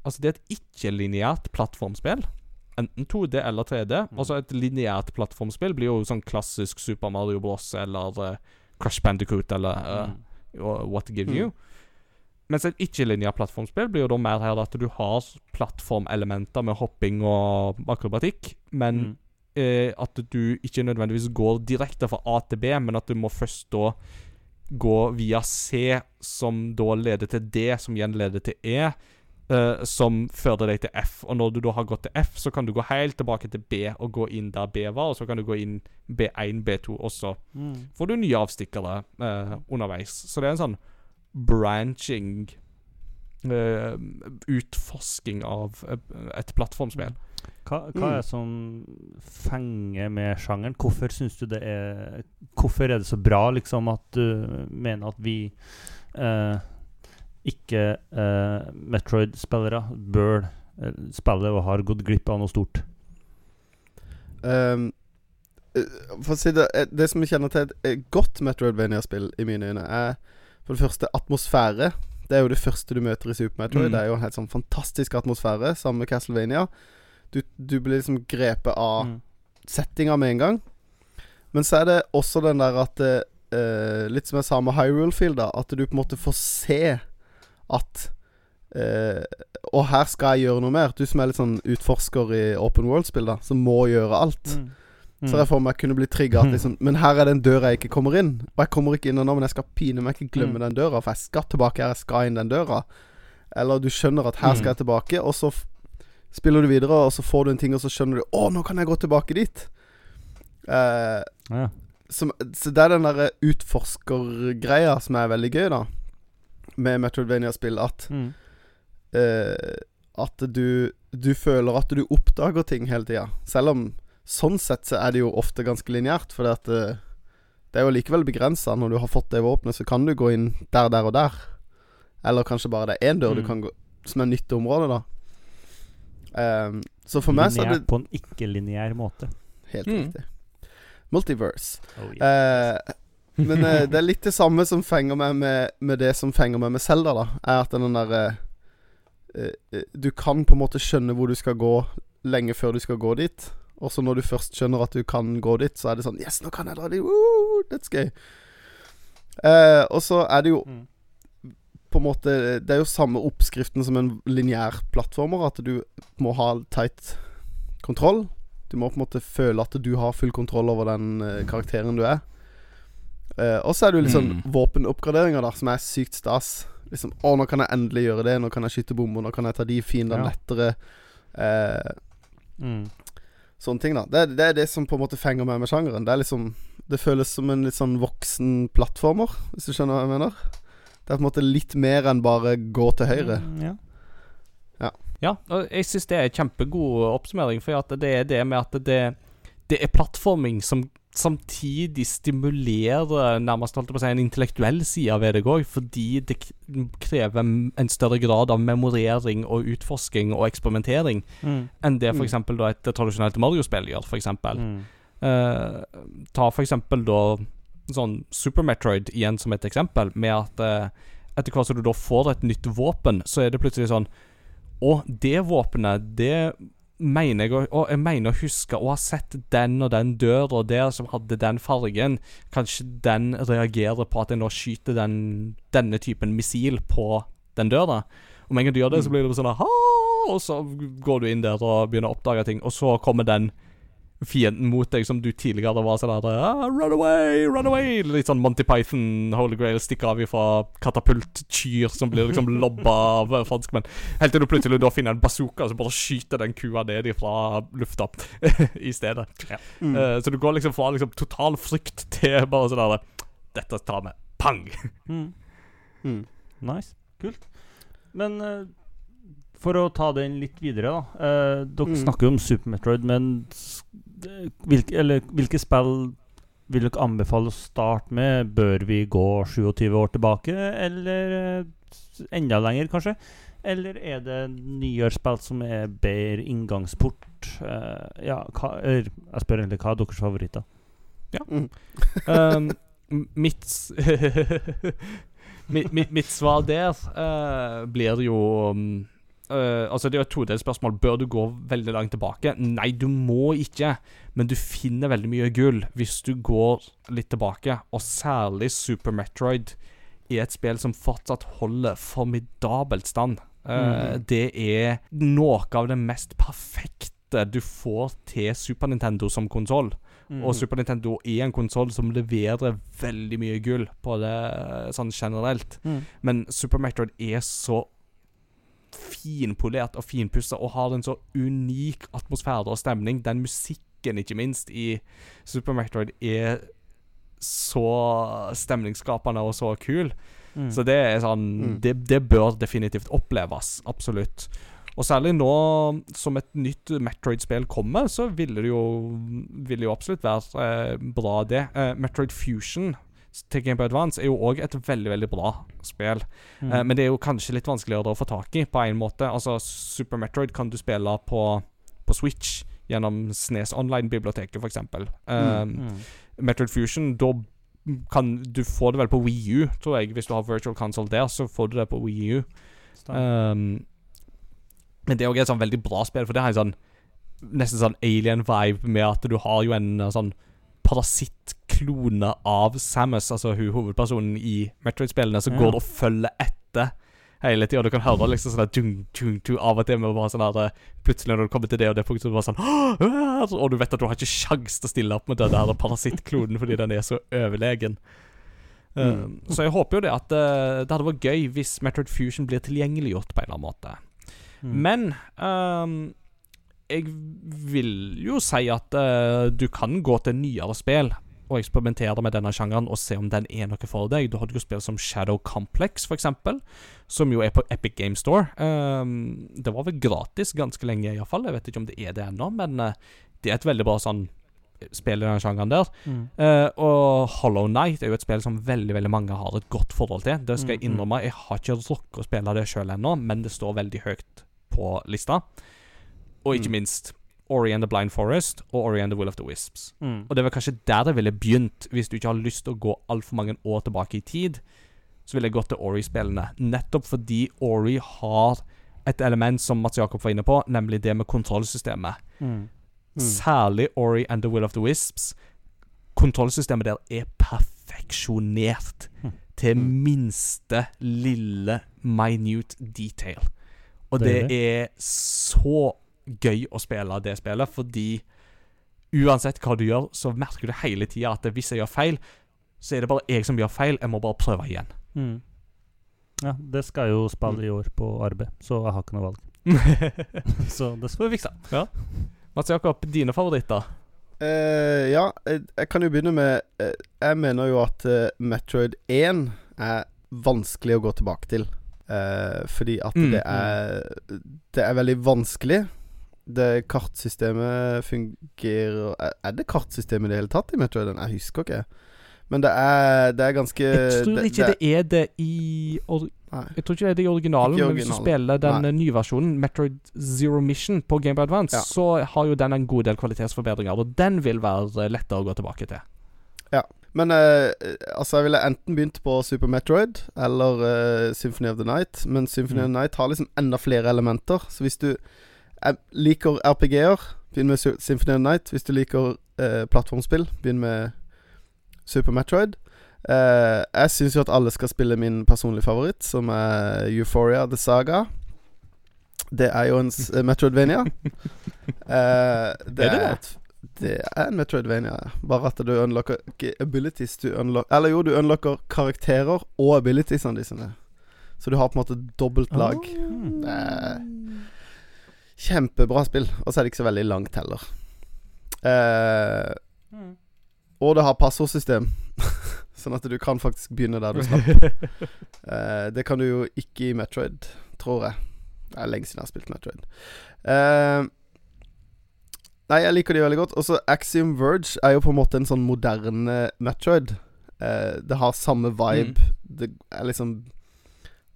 Altså det er et ikke-lineært plattformspill. Enten 2D eller 3D. Altså et lineært plattformspill blir jo sånn klassisk Super Mario Bros. eller uh, Crush Bandicoot eller Mm. what to give Mm. Mens et ikke-linja plattformspill blir jo da mer her at du har plattformelementer med hopping og akrobatikk, men Mm. eh, at du ikke nødvendigvis går direkte fra A til B, men at du må først da gå via C, som da leder til D, som igjen leder til E, eh, som fører deg til F. Og når du da har gått til F, så kan du gå helt tilbake til B og gå inn der B var, og så kan du gå inn B1, B2, også. Mm. får du nye avstikkere eh, underveis. Så det er en sånn branching uh, Utforsking av eh, et plattformspill. Hva, hva Mm. er det som fenger med sjangeren? Hvorfor syns du det er Hvorfor er det så bra liksom at du mener at vi uh, ikke eh, Metroid-spillere bør uh, spille og har gått glipp av noe stort? Ehm, eh, for å si det Det som kjenner til et godt Metroidvania-spill i mine øyne, er for det første atmosfære. Det er jo det første du møter i Super Metroid. Mm. Det er jo en helt sånn fantastisk atmosfære, sammen med Castlevania. Du, du blir liksom grepet av Mm. settinga med en gang. Men så er det også den der at det, eh, Litt som jeg sa med Hyrule Field, da. At du på en måte får se at eh, Og her skal jeg gjøre noe mer. Du som er litt sånn utforsker i open world-spill, da, som må gjøre alt. Mm. Så jeg for meg kunne bli trigga liksom Men her er den døra jeg ikke kommer inn. Og jeg kommer ikke inn nå, men jeg skal pine meg ikke glemme Mm. den døra, for jeg skal tilbake her, jeg skal inn den døra. Eller du skjønner at her Mm. skal jeg tilbake, og så spiller du videre, og så får du en ting, og så skjønner du Å, nå kan jeg gå tilbake dit. Eh, Ja. som, så det er den derre utforskergreia som er veldig gøy, da. Med Metroidvania-spill. At Mm. eh, At du Du føler at du oppdager ting hele tida. Selv om sånn sett så er det jo ofte ganske lineært. For det, eh, det er jo likevel begrensa. Når du har fått det våpenet, så kan du gå inn der, der og der. Eller kanskje bare det er én dør du Mm. kan gå som er nytt område, da. Um, så for meg så er det på en ikke-lineær måte. helt Mm. riktig. Multiverse. Oh, yeah. uh, men uh, det er litt det samme som fenger meg med, med det som fenger meg med Zelda, da. Er at den derre eh, eh, Du kan på en måte skjønne hvor du skal gå lenge før du skal gå dit. Og så når du først skjønner at du kan gå dit, så er det sånn Yes, nå kan jeg dra dit! Woo, that's gøy. Eh, og så er det jo Mm. på en måte Det er jo samme oppskriften som en lineær plattformer. At du må ha tight kontroll. Du må på en måte føle at du har full kontroll over den eh, karakteren du er. Eh, og så er det jo sånn Mm. våpenoppgraderinger der som er sykt stas. Liksom Å, nå kan jeg endelig gjøre det. Nå kan jeg skyte bomber. Nå kan jeg ta de fiendene Ja. lettere. Eh, Mm. Sånne ting, da. Det, det er det som på en måte fenger meg med sjangeren. Det er liksom Det føles som en litt sånn voksen plattformer, hvis du skjønner hva jeg mener. Det er på en måte litt mer enn bare gå til høyre. Mm, ja. Ja, og jeg syns det er en kjempegod oppsummering, for at det er det med at det, det er plattforming som samtidig stimulerer nærmest holdt på å si, en intellektuell side ved deg òg, fordi det krever en større grad av memorering og utforsking og eksperimentering Mm. enn det Mm. eksempel da et tradisjonelt Mario-spill gjør, f.eks. Mm. Uh, ta for eksempel da sånn Super Metroid igjen som et eksempel, med at eh, etter hvert som du da får et nytt våpen, så er det plutselig sånn Å, det våpenet, det mener jeg Og jeg mener å huske å ha sett den og den døra der som hadde den fargen. Kanskje den reagerer på at jeg nå skyter den, denne typen missil på den døra. Og med en gang du gjør det, så blir det sånn aha, Og så går du inn der og begynner å oppdage ting, og så kommer den fienden mot deg som du tidligere var sånn der ah, Run away, run away! Litt sånn Monty Python, Holy Grail, stikker av ifra katapultkyr som blir liksom lobba av eh, franskmenn. Helt til du plutselig da finner en bazooka som bare skyter den kua ned ifra lufta [laughs] i stedet. Mm. Uh, så du går liksom fra liksom total frykt til bare sånn der Dette tar vi. Pang! Mm. Mm. Nice. Kult. Men uh for å ta den litt videre, da. eh, dere Mm. snakker jo om Super Metroid, men hvilke, eller, hvilke spill vil dere anbefale å starte med? Bør vi gå 27 år tilbake, eller eh, enda lenger, kanskje? Eller er det nyere spill som er bedre inngangsport? Uh, ja, hva, er, jeg spør egentlig hva er deres favoritter? Mm. [laughs] Um, mitt, mitt, [laughs] mitt Mitt svar der uh, blir jo um, eh, Altså, det er jo et todelt spørsmål. Bør du gå veldig langt tilbake? Nei, du må ikke. Men du finner veldig mye gull hvis du går litt tilbake. Og særlig Super Metroid er et spill som fortsatt holder formidabelt stand. Uh, mm. Det er noe av det mest perfekte du får til Super Nintendo som konsoll. Mm. Og Super Nintendo er en konsoll som leverer veldig mye gull på det sånn generelt. Mm. Men Super Metroid er så finpolert og finpussa og har en så unik atmosfære og stemning. Den musikken, ikke minst, i Super Metroid er så stemningsskapende og så kul. Mm. Så det er sånn Mm. det, det bør definitivt oppleves. Absolutt. Og særlig nå som et nytt Metroid-spill kommer, så ville det jo Ville jo absolutt være eh, bra, det. Eh, Metroid Fusion til Game Boy Advance er jo òg et veldig, veldig bra spill. Mm. Eh, men det er jo kanskje litt vanskeligere å få tak i, på en måte. Altså, Super Metroid kan du spille på, på Switch gjennom Snes Online-biblioteket, f.eks. Um, Mm. Metroid Fusion, da kan du få det vel på Wii U, tror jeg. Hvis du har virtual console der, så får du det på Wii U. Um, men det er òg et sånn veldig bra spill, for det har en sånn nesten sånn alien-vibe med at du har jo en uh, sånn parasittklone av Samus, altså hun hovedpersonen i Metroid-spillene, som Ja. går og følger etter hele tida. Du kan høre liksom sånn dung, dung, dung, av og til med bare sånn her uh, Plutselig når du kommer til det og det punktet, så bare sånn Og du vet at du har ikke sjans til å stille opp med den der parasittklonen fordi den er så overlegen. Um, så jeg håper jo det at uh, det hadde vært gøy hvis Metroid Fusion blir tilgjengeliggjort på en eller annen måte. Mm. Men um, jeg vil jo si at uh, du kan gå til nyere spill og eksperimentere med denne sjangeren og se om den er noe for deg. Du hadde jo spill som Shadow Complex, for eksempel, som jo er på Epic Game Store. Um, det var vel gratis ganske lenge, iallfall. Jeg vet ikke om det er det ennå, men uh, det er et veldig bra sånn spill i den sjangeren der. Mm. Uh, og Hollow Night er jo et spill som veldig veldig mange har et godt forhold til. Det skal jeg Mm, mm. innrømme. Jeg har ikke rukket å spille det sjøl ennå, men det står veldig høyt på lista. Og ikke Mm. minst Ori and the Blind Forest og Ori and the Will of the Wisps. Mm. Og det var kanskje der jeg ville begynt, hvis du ikke har lyst til å gå altfor mange år tilbake i tid. Så ville jeg gått til Ori-spillene. Nettopp fordi Ori har et element som Mats Jakob var inne på, nemlig det med kontrollsystemet. Mm. Mm. Særlig Ori and the Will of the Wisps. Kontrollsystemet der er perfeksjonert Hm. til Mm. minste lille minute detail. Og Det er det er så gøy å spille det spillet, fordi uansett hva du gjør, så merker du hele tida at hvis jeg gjør feil, så er det bare jeg som gjør feil. Jeg må bare prøve igjen. Mm. Ja, det skal jo spille i år på arbeid, så jeg har ikke noe valg. [laughs] Så det skal vi fikse. Mats Jakob, dine favoritter? Uh, ja, jeg, jeg kan jo begynne med uh, Jeg mener jo at uh, Metroid 1 er vanskelig å gå tilbake til. Eh, fordi at Mm, det er Det er veldig vanskelig. Det kartsystemet fungerer Er det kartsystemet i det hele tatt i Metroid? Jeg husker ikke. Men det er, det er ganske Jeg tror ikke det er det i or Jeg tror ikke det er det i originalen, Ikke men hvis du spiller den Nei. eh, nye versjonen, Metroid Zero Mission, på Game Boy Advance, Ja. så har jo den en god del kvalitetsforbedringer, og den vil være eh, lettere å gå tilbake til. Ja. Men eh, altså, jeg ville enten begynt på Super Metroid eller eh, Symphony of the Night. Men Symphony Mm. of the Night har liksom enda flere elementer. Så hvis du eh, liker RPG-er, begynn med Symphony of Night. Hvis du liker eh, plattformspill, begynn med Super Metroid. Eh, jeg syns jo at alle skal spille min personlige favoritt, som er Euphoria The Saga. Det er jo en s- Metroidvania. [laughs] Eh, det Er det det? et det er en Metroidvania, bare at du unlocker ikke abilities du unlocker, Eller jo, du unlocker karakterer og abilitiesene de sine. Så du har på en måte dobbelt lag. Er kjempebra spill. Og så er det ikke så veldig langt heller. Eh, Mm. og det har passordsystem, [laughs] sånn at du kan faktisk begynne der du slapp. [laughs] Eh, det kan du jo ikke i Metroid, tror jeg. Det er lenge siden jeg har spilt Metroid. Eh, nei, jeg liker de veldig godt. Også Axiom Verge er jo på en måte en sånn moderne Metroid. Eh, det har samme vibe. Det er liksom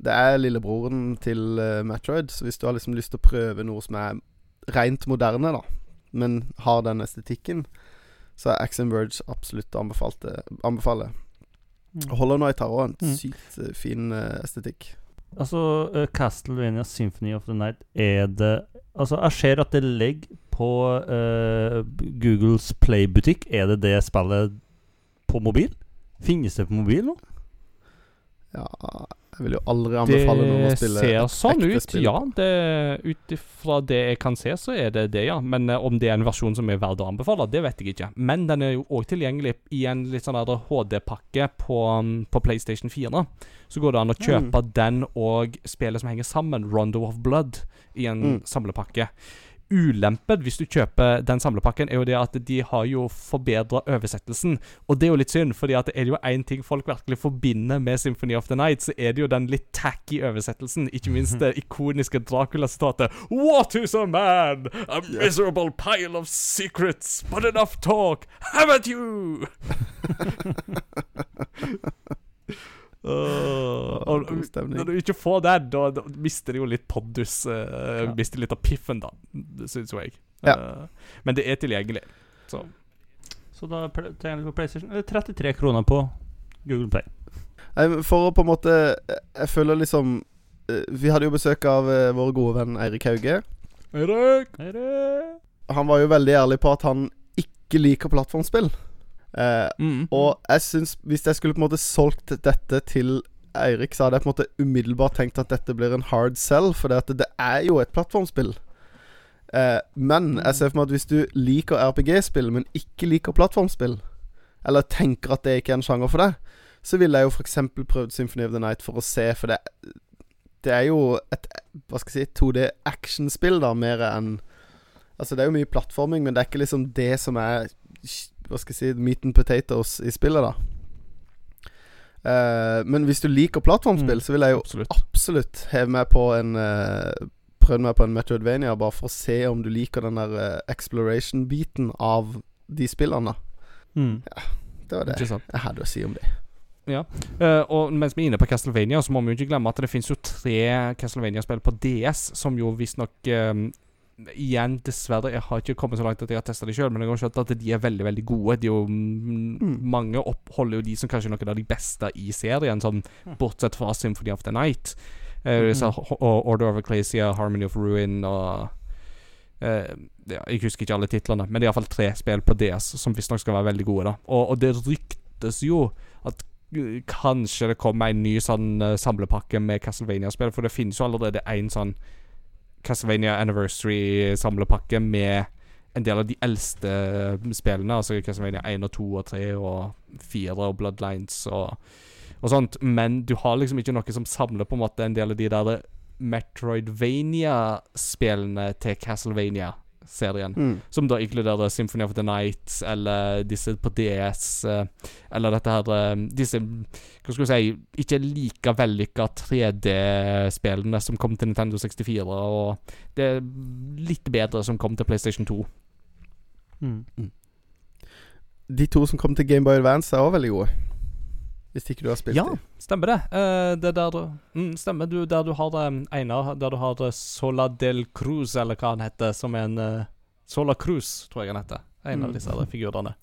Det er lillebroren til uh, Metroid, så hvis du har liksom lyst til å prøve noe som er rent moderne, da, men har den estetikken, så er Axiom Verge absolutt å anbefale. Mm. Hollow har òg en Mm. sykt uh, fin uh, estetikk. Altså, uh, Castlevania Symphony of the Night Er det Altså, jeg ser at det ligger på eh, Googles Play-butikk. Er det det spillet på mobil? Finnes det på mobil nå? Ja, jeg vil jo aldri anbefale noen å Det spille ser sånn ekte ut, spill. ja. Det- Ut ifra det jeg kan se, så er det det, ja. Men uh, om det er en versjon som er verdt å anbefale, det vet jeg ikke. Men den er jo òg tilgjengelig i en litt sånn HD-pakke på, um, på PlayStation 4. Så går det an å kjøpe den og spillet som henger sammen, Rondo of Blood, i en Mm. samlepakke. Ulempen hvis du kjøper den samlepakken, er jo det at de har jo forbedra oversettelsen. Og det er jo litt synd, fordi at er det jo én ting folk virkelig forbinder med Symphony of the Night, så er det jo den litt tacky oversettelsen. Ikke minst det ikoniske Dracula-sitatet What is a man? A miserable pile of secrets, but enough talk, haven't you? [laughs] [laughs] Og god stemning. når du ikke får det, da, da mister det jo litt poddus. Uh, Mister litt av piffen, da, syns jo jeg. Ja. Uh, men det er tilgjengelig. Så Så da trenger tilgjengelig på PlayStation 33 kroner på Google Play. Nei, For å på en måte Jeg føler liksom eh, Vi hadde jo besøk av eh, vår gode venn Eirik Hauge. Erik! Han var jo veldig ærlig på at han ikke liker plattformspill. Eh, Mm. og jeg syns Hvis jeg skulle på en måte solgt dette til Eirik, så hadde jeg på en måte umiddelbart tenkt at dette blir en hard sell, for det, det er jo et plattformspill. Eh, men jeg ser for meg at hvis du liker RPG-spill, men ikke liker plattformspill, eller tenker at det ikke er en sjanger for deg, så ville jeg jo f.eks. prøvd Symphony of the Night for å se, for det, det er jo et Hva skal jeg si 2D actionspill, da, mer enn Altså, det er jo mye plattforming, men det er ikke liksom det som er Hva skal jeg si meat and potatoes i spillet, da. Eh, men hvis du liker plattformspill, Mm, så vil jeg jo Absolutt. absolutt heve meg på en uh, Prøvd meg på en Metroidvania, bare for å se om du liker den der uh, exploration-biten av de spillene. Mm. Det var det jeg hadde å si om det. Eh, og mens vi er inne på Castlevania, så må vi jo ikke glemme at det finnes jo tre Castlevania-spill på DS, som jo visstnok uh, Igjen, dessverre, jeg har ikke kommet så langt at jeg har testa de sjøl, men jeg har skjønt at de er veldig veldig gode. De jo, mm, Mange oppholder jo de som kanskje noen av de beste i serien, sånn bortsett fra Symphony of the Night. Uh, mm. Order of Ecclesia, Harmony of Ruin og uh, ja, Jeg husker ikke alle titlene, men det er iallfall tre spill på DS som visstnok skal være veldig gode. da Og, og det ryktes jo at uh, kanskje det kommer en ny sånn samlepakke med Castlevania-spill, for det finnes jo allerede en sånn Castlevania Anniversary-samlepakke med en del av de eldste uh, spillene, altså Castlevania 1 og 2 og 3 og 4 og Bloodlines og, og sånt, men du har liksom ikke noe som samler på en måte en del av de der Metroidvania-spillene til Castlevania-serien. Mm. Som da inkluderer Symphony of the Night, eller disse på DS, eh, eller dette her eh, Disse, hva skal vi si, ikke like vellykka 3D-spillene som kom til Nintendo 64, og det er litt bedre som kom til PlayStation 2. Mm. De to som kom til Gameboy Advance, er òg veldig gode. Hvis ikke du har spilt Ja, de. stemmer det. Uh, det der mm, Stemmer. Du, der du har um, Einar, der du har eh, Sola del Cruz, eller hva han heter, som er en uh, Sola Cruz, tror jeg han heter. En Mm. av disse her figurene.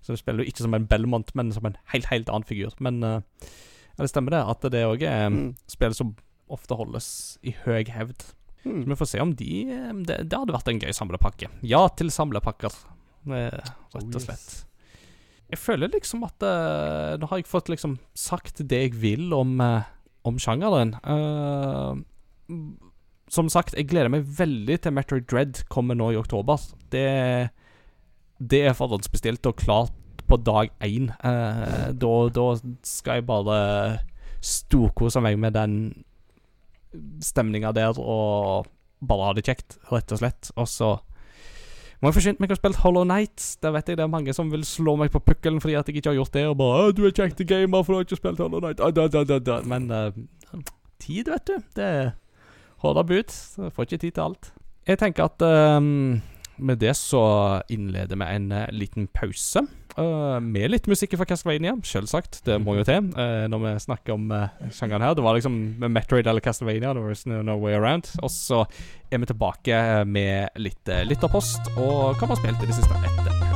Så du spiller jo ikke som en Belmont, men som en helt, helt annen figur. Men uh, ja, det stemmer det, at det òg er Mm. spill som ofte holdes i høy hevd. Så Mm. vi får se om de Det, det hadde vært en gøy samlepakke. Ja til samlepakker, rett Oh, og yes. slett. Jeg føler liksom at uh, Nå har jeg fått liksom sagt det jeg vil om, uh, om sjangeren. Mm, som sagt, jeg gleder meg veldig til Metroid Dread kommer nå i oktober. Det, det er forhåndsbestilt og klart på dag én. Da, da skal jeg bare storkose meg med den stemninga der og bare ha det kjekt, rett og slett. Og så må jeg forsynt meg å spille Hollow Nights. Der vet jeg det er mange som vil slå meg på pukkelen fordi at jeg ikke har gjort det. Og bare 'Du er kjekt gamer, for du har ikke spilt Hollow Night'. Ah, da, da, da. Men uh, tid, vet du. Det holder bud. Så får ikke tid til alt. Jeg tenker at um, med det så innleder vi en uh, liten pause. Eh, med litt musikk fra Castlevania, selvsagt. Det må jo til uh, når vi snakker om uh, sjangeren her. Det var liksom Metroid eller Castlevania. Was no, no way around. Og så er vi tilbake med litt uh, lytterpost og hva vi har spilt i det siste etter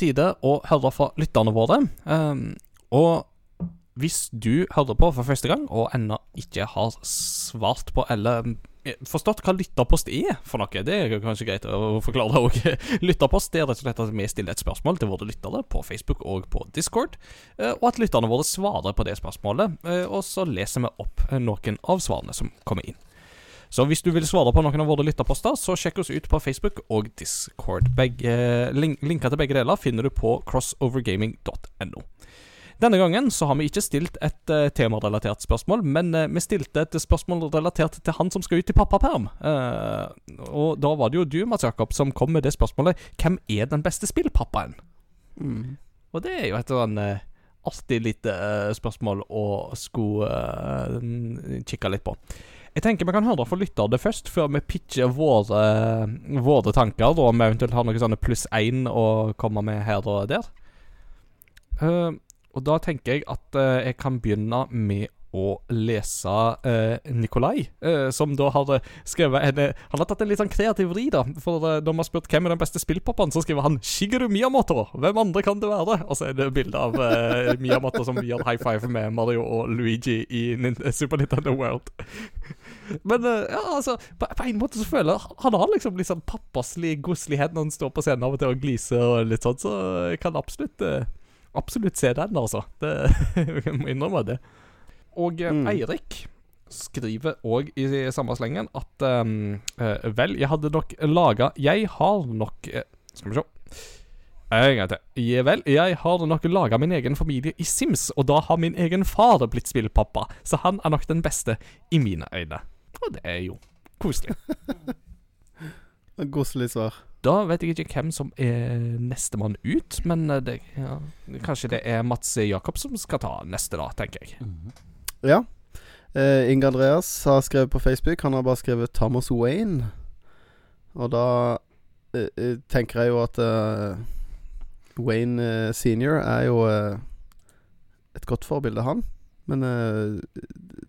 tide å høre fra lytterne våre. Um, og hvis du hører på for første gang og ennå ikke har svart på eller eh, forstått hva lytterpost er for noe, det er kanskje greit å forklare òg. [laughs] Lytterpost det er rett og slett at vi stiller et spørsmål til våre lyttere på Facebook og på Discord, eh, og at lytterne våre svarer på det spørsmålet, eh, og så leser vi opp noen av svarene som kommer inn. Så hvis du vil svare på noen av våre lytterposter, så sjekk oss ut på Facebook og Discord. Begge, link, linker til begge deler finner du på crossovergaming.no. Denne gangen så har vi ikke stilt et uh, temarelatert spørsmål, men uh, vi stilte et spørsmål relatert til han som skal ut i pappaperm. Uh, og da var det jo du, Mats Jakob, som kom med det spørsmålet. Hvem er den beste spillpappaen? Mm. Og det er jo et sånn artig lite spørsmål å skulle kikke litt på. Jeg tenker vi kan høre fra lytterne først, før vi pitcher våre, våre tanker. Da om vi eventuelt har noe sånne pluss én å komme med her og der. Uh, og da tenker jeg at uh, jeg kan begynne med å lese uh, Nikolai, uh, som da har skrevet en Han har tatt en litt sånn kreativ vri, da. For uh, når vi har spurt hvem er den beste spillpappaen, så skriver han Shigeru Miyamoto. Hvem andre kan det være? Og så er det bilde av Miyamoto som gjør high five med Mario og Luigi i Super Nintendo World. Men ja, altså på, på, en måte så føler jeg Han har liksom litt sånn pappaslig godslighet når han står på scenen av og til og gliser og litt sånn, så jeg kan absolutt absolutt se den, altså. Det, [laughs] jeg må innrømme det. Og eh, mm. Eirik skriver òg i samme slengen at um, uh, Vel, jeg hadde nok laga Jeg har nok uh, Skal vi se. En gang til. Ja, vel, jeg har nok laga min egen familie i Sims, og da har min egen far blitt spillpappa, så han er nok den beste i mine øyne. Og det er jo koselig. [laughs] Koselig svar. Da vet jeg ikke hvem som er nestemann ut, men eh, det, ja, kanskje det er Mats Jakob som skal ta neste, da, tenker jeg. Mm. Ja. Uh, Inge Andreas har skrevet på Facebook. Han har bare skrevet Thomas Wayne. Og da uh, tenker jeg jo at uh, Wayne senior er jo et godt forbilde, han. Men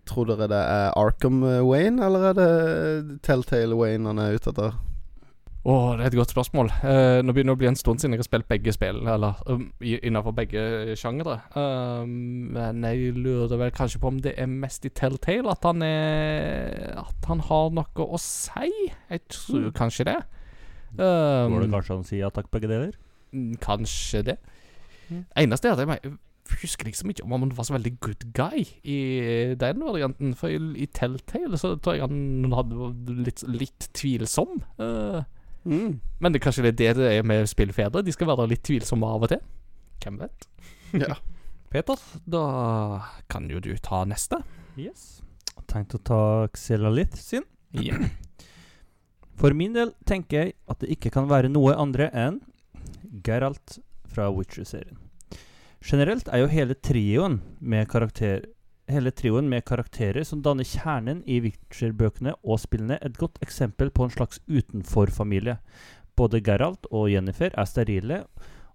tror dere det er Arkham Wayne, eller er det Telltale Wayne han er ute etter? Å, oh, det er et godt spørsmål. Uh, nå begynner det å bli en stund siden jeg har spilt begge spill, eller um, innenfor begge sjangere. Uh, men jeg lurer vel kanskje på om det er mest i Telltale at han er At han har noe å si. Jeg tror mm. kanskje det. Um, Går det kanskje an å si ja takk, begge deler? Mm, kanskje det. Mm. Eneste er at jeg husker liksom ikke om han var så veldig good guy i den varianten. For i, i Telltale så tror jeg han hadde litt, litt tvilsom. Uh, Mm. Men det er kanskje det det er med spillfedre. De skal være litt tvilsomme av og til. Hvem vet? ja. [laughs] Peter, da kan jo du ta neste. Yes. Tenkt å ta Xelalith sin. Yeah. [clears throat] For min del tenker jeg at det ikke kan være noe andre enn Geralt fra Witcher-serien. Generelt er jo hele trioen med karakter hele trioen med karakterer som danner kjernen i Witcher-bøkene og spillene, et godt eksempel på en slags utenforfamilie. Både Geralt og Jennifer er sterile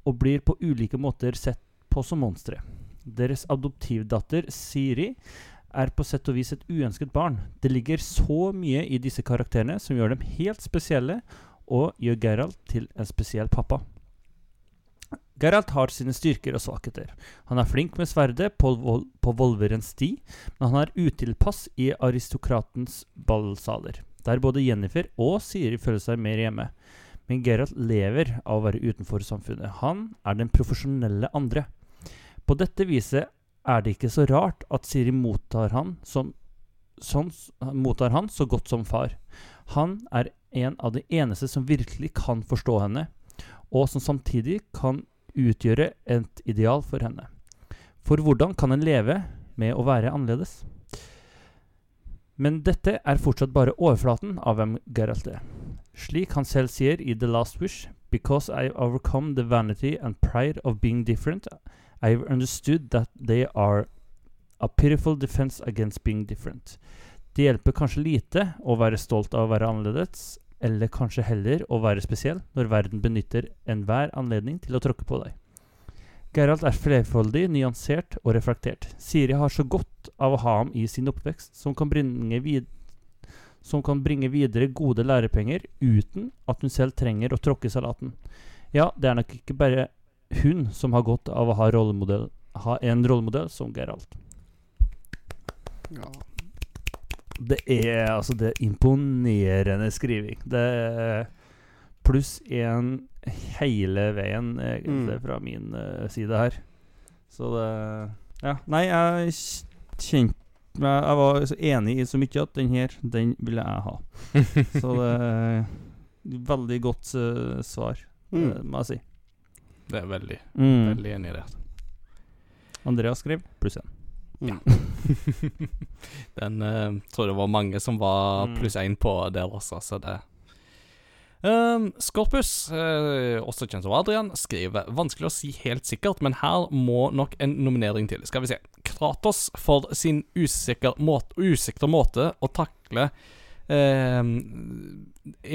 og blir på ulike måter sett på som monstre. Deres adoptivdatter Siri er på sett og vis et uønsket barn. Det ligger så mye i disse karakterene som gjør dem helt spesielle, og gjør Geralt til en spesiell pappa. Geralt har sine styrker og svakheter. Han er flink med sverdet på, vol på Volverens sti, men han er utilpass i aristokratens ballsaler, der både Jennifer og Siri føler seg mer hjemme. Men Geralt lever av å være utenfor samfunnet. Han er den profesjonelle andre. På dette viset er det ikke så rart at Siri mottar han, som, som, mottar han så godt som far. Han er en av de eneste som virkelig kan forstå henne, og som samtidig kan utgjøre et ideal for henne. For hvordan kan en leve med å være annerledes? Men dette er fortsatt bare overflaten av hvem Geralt er. Slik han selv sier i The Last Wish, Because I overcome the vanity and pride of being different, I've understood that they are a pitiful defense against being different. Det hjelper kanskje lite å være stolt av å være annerledes, eller kanskje heller å være spesiell, når verden benytter enhver anledning til å tråkke på deg. Geralt er flerfoldig, nyansert og reflektert. Siri har så godt av å ha ham i sin oppvekst, som kan bringe, vid som kan bringe videre gode lærepenger uten at hun selv trenger å tråkke salaten. Ja, det er nok ikke bare hun som har godt av å ha, rollemodell, ha en rollemodell som Geralt. Ja. Det er altså det er imponerende skriving. Det pluss én hele veien, egentlig, Mm. fra min uh, side her. Så det Ja. Nei, jeg kjente meg Jeg var så enig i så mye at den her, den ville jeg ha. [laughs] Så det er veldig godt uh, svar, Mm. det må jeg si. Det er veldig, Mm. veldig enig i det. Andreas skrev pluss én. Mm. [laughs] Den uh, tror det var mange som var Mm. pluss én på der også, så det Um, Skorpus, uh, også kjent som Adrian, skriver vanskelig å si helt sikkert, men her må nok en nominering til. Skal vi se. Kratos for sin usikker måte, usikre måte å takle eh,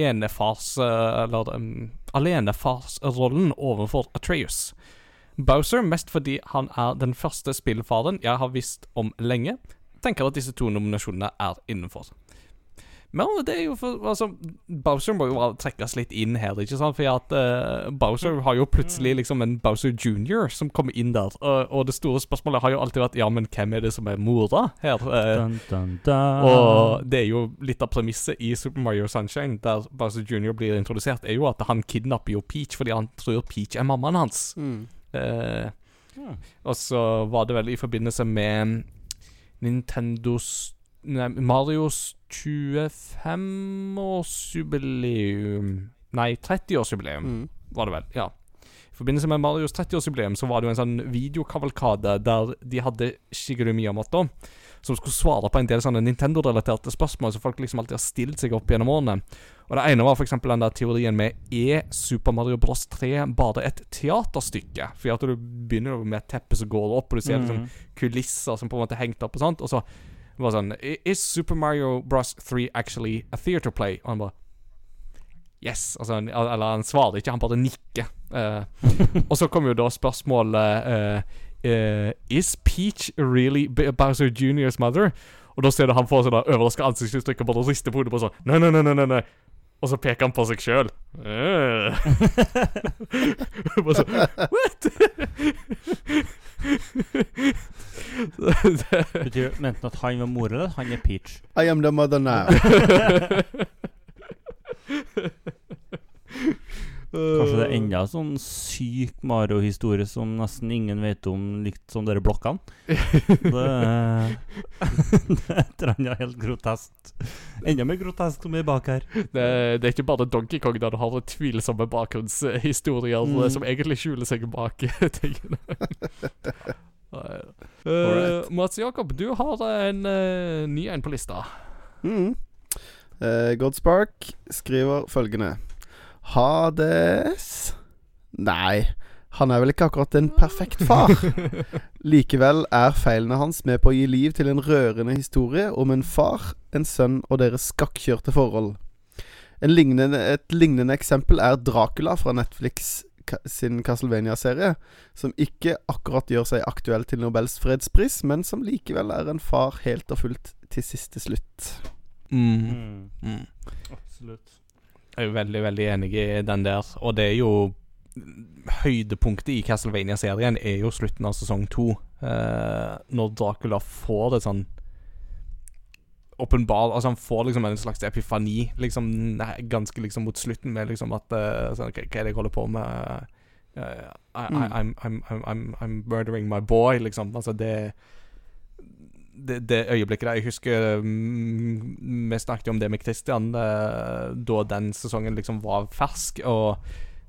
enefars Eller um, alenefarsrollen overfor Atreus. Bowser mest fordi han er den første spillfaren jeg har visst om lenge. Tenker at disse to nominasjonene er innenfor. Men det er jo for Altså, Bowser må jo trekkes litt inn her, ikke sant? For at uh, Bowser har jo plutselig liksom en Bowser junior som kommer inn der. Og, og det store spørsmålet har jo alltid vært Ja, men hvem er det som er mora her? Eh, Dun, dun, dun. og det er jo litt av premisset i Super Mario Sunshine, der Bowser Jr. blir introdusert, er jo at han kidnapper jo Peach fordi han tror Peach er mammaen hans. Mm. Eh, Ja. og så var det vel i forbindelse med Nintendos Nei, Marios 25-årsjubileum Nei, 30-årsjubileum, Mm. var det vel. Ja. I forbindelse med Marios 30-årsjubileum så var det jo en sånn videokavalkade der de hadde Shigeru Miyamoto som skulle svare på en del sånne Nintendo-relaterte spørsmål som folk liksom alltid har stilt seg opp gjennom årene. Og det ene var f.eks. den der teorien med Er Super Mario Bros 3 bare et teaterstykke? For at du begynner med et teppe som går opp, og du ser liksom Mm. kulisser som på en måte er hengt opp og sånt. Og så var sånn Is Super Mario Bros 3 actually a theater play? Og han bare Yes. Altså, eller han svarer ikke, han bare nikker. Uh, [laughs] og så kommer jo da spørsmålet eh, eh, Is Peach really Bowser Juniors mother? Og da ser du han får sånn overraska ansiktsuttrykk og bare rister på hodet på sånn Nei, nei, nei, nei, nei, nei. Og så peker han på seg sjøl. [laughs] bare sånn What? [laughs] Betyr det enten at han var mor, eller at han er Peach? I am the mother now. [laughs] Kanskje det er enda sånn syk Mario-historie som nesten ingen vet om, likt som dere blokkene. Det, det er [laughs] annet helt grotesk. Enda mer grotesk som er bak her. Det, det er ikke bare Donkey Kong der du har tvilsomme bakgrunnshistorier Mm. eh, som egentlig skjuler seg bak [laughs] tingene. uh, Mats Jakob, du har en uh, ny en på lista. Mm. Uh, Godspark skriver følgende Hades Nei, han er vel ikke akkurat en perfekt far. [laughs] Likevel er feilene hans med på å gi liv til en rørende historie om en far, en sønn og deres skakkjørte forhold. En lignende, et lignende eksempel er Dracula fra Netflix sin Castlevania-serie, som ikke akkurat gjør seg aktuell til Nobels fredspris, men som likevel er en far helt og fullt til siste slutt. Mm. Mm. Absolutt. Jeg er veldig, veldig enig i den der. Og det er jo Høydepunktet i Castlevania-serien er jo slutten av sesong to. Eh, når Dracula får det sånn åpenbar Altså, han får liksom en slags epifani liksom ganske liksom mot slutten med liksom at eh, sånn, hva, er det jeg holder på med? Eh, I, I, Mm. I'm, I'm, I'm, I'm, I'm murdering my boy, liksom. Altså, det det, det øyeblikket der Jeg husker mm, vi snakket jo om det med Christian eh, da den sesongen liksom var fersk. Og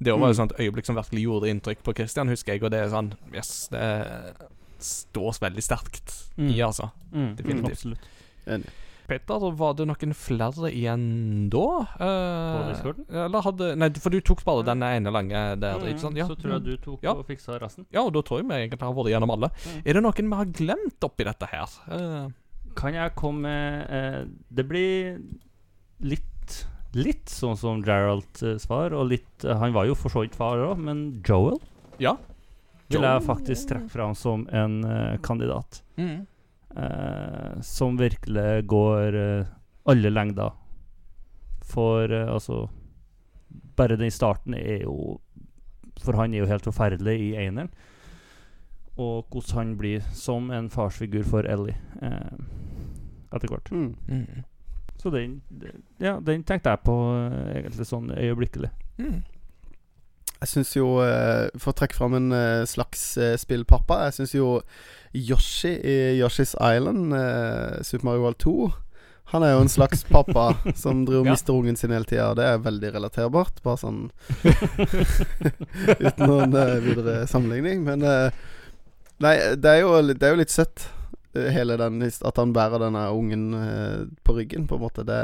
det var jo Mm. sånt øyeblikk som virkelig gjorde inntrykk på Christian, husker jeg. Og det er sånn Yes, det står veldig sterkt i, Mm. altså. Mm, Definitivt. Absolutt. Enig. Peter, var det noen flere igjen da? Eh, På Discorden? Eller hadde Nei, for du tok bare den ene lange der, ikke sant? Ja. Så tror jeg du tok Ja. og fiksa resten. Ja, og da tror jeg vi egentlig har vært gjennom alle. Mm. Er det noen vi har glemt oppi dette her? Eh, Kan jeg komme med eh, Det blir litt Litt sånn som Gerald eh, svar, og litt Han var jo for så vidt far òg, men Joel ja. vil jeg faktisk trekke fram som en uh, kandidat. Mm. Eh, som virkelig går eh, alle lengder. For eh, altså Bare den starten er jo For han er jo helt forferdelig i eineren. Og hvordan han blir som en farsfigur for Ellie eh, etter hvert. Mm. Mm. Så den, den- ja, den tenkte jeg på egentlig sånn øyeblikkelig. Mm. Jeg syns jo, eh, for å trekke fram en eh, slags eh, spillpappa Jeg syns jo Yoshi i Yoshi's Island, Super Mario World 2 Han er jo en slags [laughs] pappa som driver og Ja. mister ungen sin hele tida. Det er veldig relaterbart. Bare sånn [laughs] Uten noen videre sammenligning. Men Nei, det er jo, det er jo litt søtt, hele den At han bærer denne ungen på ryggen, på en måte. Det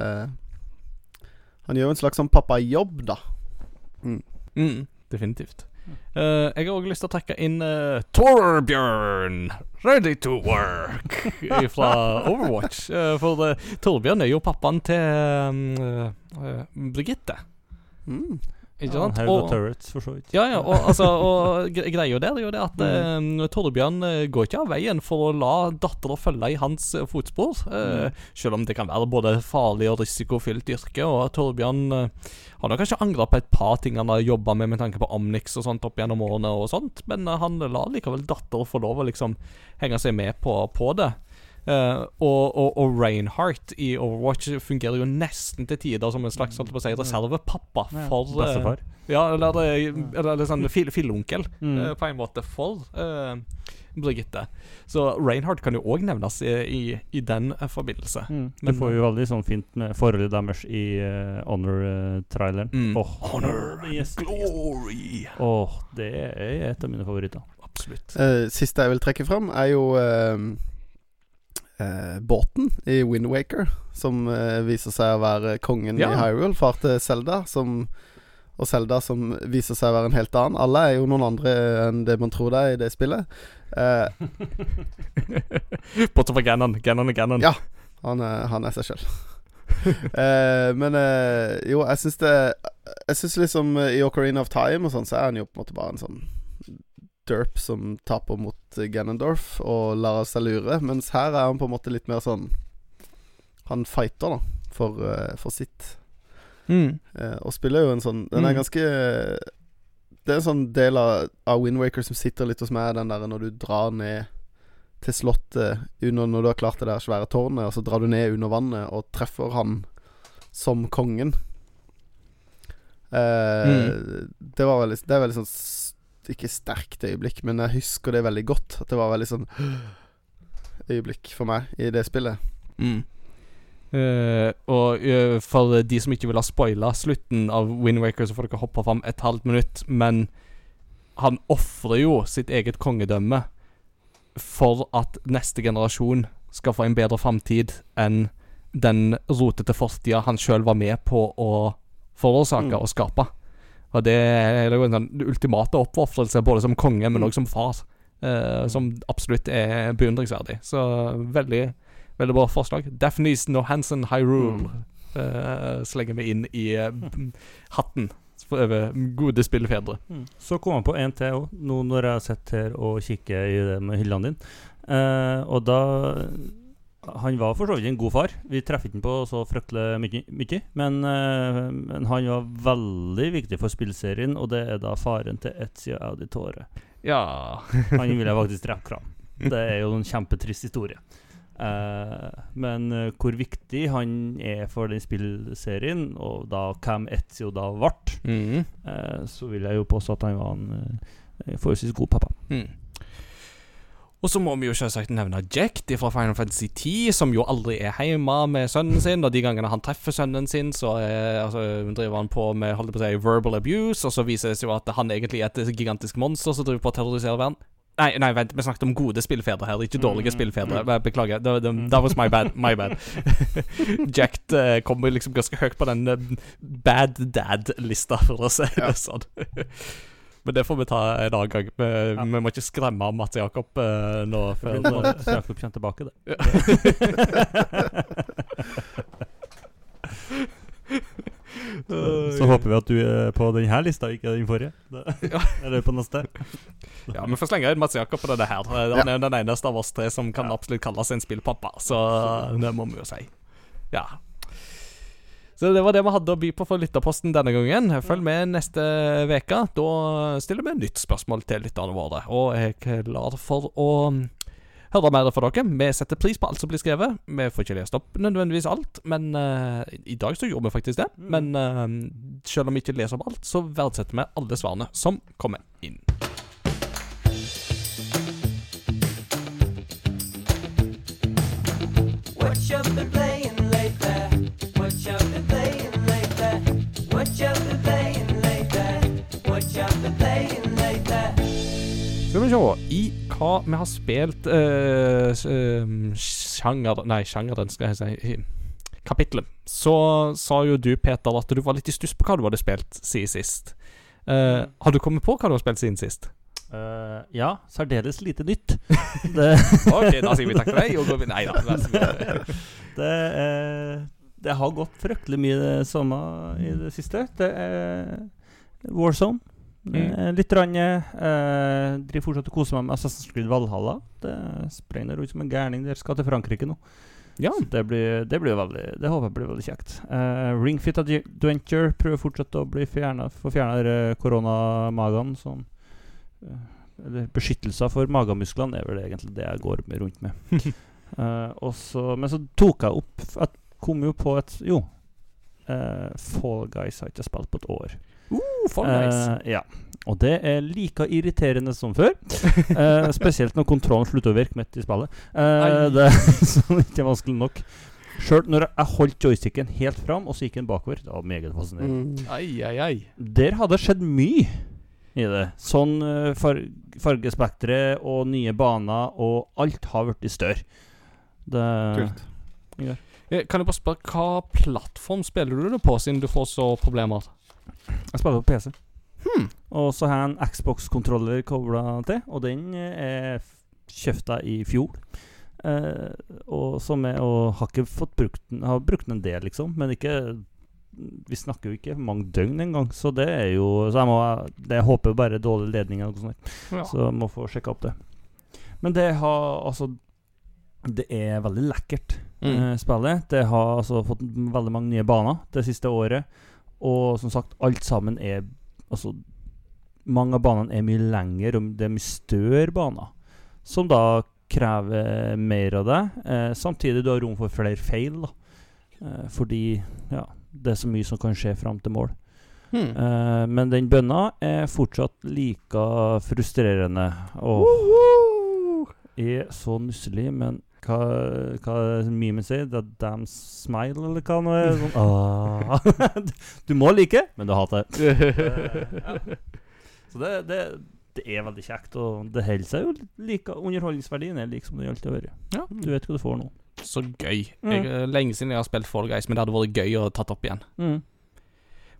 Han gjør jo en slags sånn pappajobb, da. Mm, definitivt. Uh, jeg har òg lyst til å trekke inn uh, Torbjørn, ready to work, [laughs] fra Overwatch. Uh, for Torbjørn er jo pappaen til Brigitte. Mm. Ikke sant? Ja, og turrets, for så vidt. Ja, ja, og, altså, og [laughs] greia der er jo det at eh, Torbjørn eh, går ikke av veien for å la dattera følge i hans eh, fotspor. eh, Selv om det kan være både farlig og risikofylt yrke. Og Torbjørn eh, har nok kanskje angra på et par ting han har jobba med med tanke på Omnix og sånt opp gjennom årene, og sånt men eh, han lar likevel dattera få lov å liksom henge seg med på, på det. Eh, og, og, og Reinhardt i Overwatch fungerer jo nesten til tider som en slags holdt på å si, reservepappa for uh, ja, eller, eller, eller sånn fill- filleonkel, Mm. uh, på en måte, for eh, Brigitte. Så Reinhardt kan jo òg nevnes i, i, i den eh, forbindelse. Mm. Men- det får jo veldig sånn fint med forholdet deres i uh, Honor-traileren. Mm. Oh, Honor, yes, glory. Åh, det er et av mine favoritter. Absolutt. Eh, siste jeg vil trekke fram, er jo eh, eh, båten i Windwaker, som eh, viser seg å være kongen Ja. i Hyrule, far til Selda, som og Selda som viser seg å være en helt annen. Alle er jo noen andre enn det man tror det er i det spillet. Eh, [laughs] Bortsett fra Gannon. Gannon er Gannon. Ja. han, er, han er seg sjøl. [laughs] eh, men eh, jo, jeg syns det Jeg syns liksom eh, i Ocarina of Time og sånn, så er han jo på en måte bare en sånn derp som taper mot eh, Ganondorf og lar seg lure. Mens her er han på en måte litt mer sånn Han fighter, da, for, eh, for sitt. Mm. Eh, og spiller jo en sånn Den er Mm. ganske Det er en sånn del av, av Windwaker som sitter litt hos meg, den derre når du drar ned til slottet under, når du har klart det der svære tårnet, og så drar du ned under vannet og treffer han som kongen. Eh, Det var veldig Det er veldig sånn Ikke sterkt øyeblikk, men jeg husker det veldig godt. At det var veldig sånn [gasps] øyeblikk for meg i det spillet. Mm. Uh, og uh, for de som ikke vil ha spoila slutten av Wind Waker, så får dere hoppe fram et halvt minutt. Men han ofrer jo sitt eget kongedømme for at neste generasjon skal få en bedre framtid enn den rotete fortida han sjøl var med på å forårsake Mm. og skape. Og det er jo en sånn ultimate oppofrelse, både som konge, men Mm. òg som far. eh, som absolutt er beundringsverdig. Så veldig Veldig bra forslag. Daphnes Nohansen Hyrule eh, slenger vi inn i eh, hatten over gode spillefedre. Så kom han på en til òg, nå når jeg sitter her og kikker i det med hyllene dine. Eh, og da Han var for så vidt en god far. Vi treffer ikke på så fryktelig mye, mye men, uh, men han var veldig viktig for spillserien, og det er da faren til Etzia Auditore. Ja [laughs] Han vil jeg faktisk trekke fram. Det er jo en kjempetrist historie. Uh, men uh, hvor viktig han er for den spillserien, og da hvem Etzio da ble, mm. så vil jeg jo påstå at han var en forholdsvis god pappa. Mm. Og så må vi jo selvsagt nevne Jack de fra Final Fantasy 10, som jo aldri er hjemme med sønnen sin. Og de gangene han treffer sønnen sin, så er, altså, driver han på med holdt på å si, verbal abuse. Og så viser det seg jo at han egentlig er et gigantisk monster som driver på å terrorisere verden. Nei, nei, vent, vi snakket om gode spillfedre her, ikke dårlige spillfedre. Beklager. That, that was my bad. My bad. [laughs] Jack uh, kommer liksom ganske høyt på den uh, bad dad-lista, for å si det sånn. [laughs] Men det får vi ta en annen gang. Vi, vi må ikke skremme Mats Jakob uh, nå. Før, Mats Jakob kommer tilbake, det. Så håper vi at du er på denne lista, ikke den forrige. Eller på neste. ja, Vi får slenge inn Mats Jakob på denne her. Han er den eneste av oss tre som kan absolutt kalles en spillpappa, så det må vi jo si. Ja. Så det var det vi hadde å by på for lytterposten denne gangen. Følg med neste uke. Da stiller vi nytt spørsmål til lytterne våre. Og jeg er klar for å høre mer fra dere. Vi setter pris på alt som blir skrevet. Vi får ikke lest opp nødvendigvis alt, men uh, i dag så gjorde vi faktisk det. Men uh, selv om vi ikke leser opp alt, så verdsetter vi alle svarene som kommer inn. Vi se I hva vi har spilt uh, Sjanger Nei, sjangeren, skal jeg si. i Kapitlet. Så sa jo du, Peter, at du var litt i stuss på hva du hadde spilt siden sist. Uh, har du kommet på hva du har spilt siden sist? Uh, ja, særdeles lite nytt. [laughs] det, OK, da sier vi takk for deg. Og går vi Nei da. [laughs] det, eh, det har gått fryktelig mye det samme i det siste. Det er Warzone. Det er litt rann, eh, driver fortsatt og koser meg med Assassin's Creed Valhalla. Det sprenger ut som en gærning. Dere skal til Frankrike nå. Ja. Så det blir, det blir veldig Det håper jeg blir veldig kjekt. Eh, Ringfit Adventure prøver fortsatt å bli fjernet, få fjerna koronamagene. Sånn, eh, eller beskyttelser for magemusklene er vel egentlig det jeg går med rundt med. [laughs] Eh, også, men så tok jeg opp Jeg kom jo på et Jo. eh, Fall Guys har jeg ikke spilt på et år. Uh, for nice. Eh, ja. Og det er like irriterende som før. [laughs] Eh, spesielt når kontrollen slutter å virke midt i spillet. Eh, det er [laughs] ikke er vanskelig nok. Sjøl når jeg holdt joysticken helt fram, og så gikk den bakover. Det var meget fascinerende. Mm. Ai, ai, ai. Der hadde det skjedd mye i det. Sånn uh, far fargespekteret og nye baner, og alt har blitt større. Det Kult. Ja. Kan jeg bare spørre, hva plattform spiller du det på, siden du får så problemer? Jeg spiller på PC. Hmm. Og så har jeg en Xbox-kontroller kobla til, og den eh, er kjøpt i fjor. Eh, og som er Og har ikke fått brukt den Har brukt den en del, liksom, men ikke Vi snakker jo ikke mange døgn engang, så det er jo Så jeg må det, Jeg håper bare dårlig ledning eller noe sånt. Ja. Så jeg må få sjekka opp det. Men det har altså Det er veldig lekkert, Mm. eh, spillet. Det har altså fått veldig mange nye baner det siste året. Og som sagt, alt sammen er Altså Mange av banene er mye lengre, og det er mye større baner. Som da krever mer av deg. Eh, samtidig du har rom for flere feil. da eh, Fordi ja, det er så mye som kan skje fram til mål. Hmm. Eh, men den bønna er fortsatt like frustrerende. Og er så nusselig, men hva, hva memen sier? The damn smile, eller hva nå er? Sånn, ah. [laughs] du må like, men du hater det. ja. [laughs] Så det, det, det er veldig kjekt, og det holder seg jo like Underholdningsverdien er lik som det alltid har vært. Ja. Du vet hva du får nå. Så gøy. Mm. Jeg, eh, lenge siden jeg har spilt Fall Guys, men det hadde vært gøy å tatt opp igjen. Mm.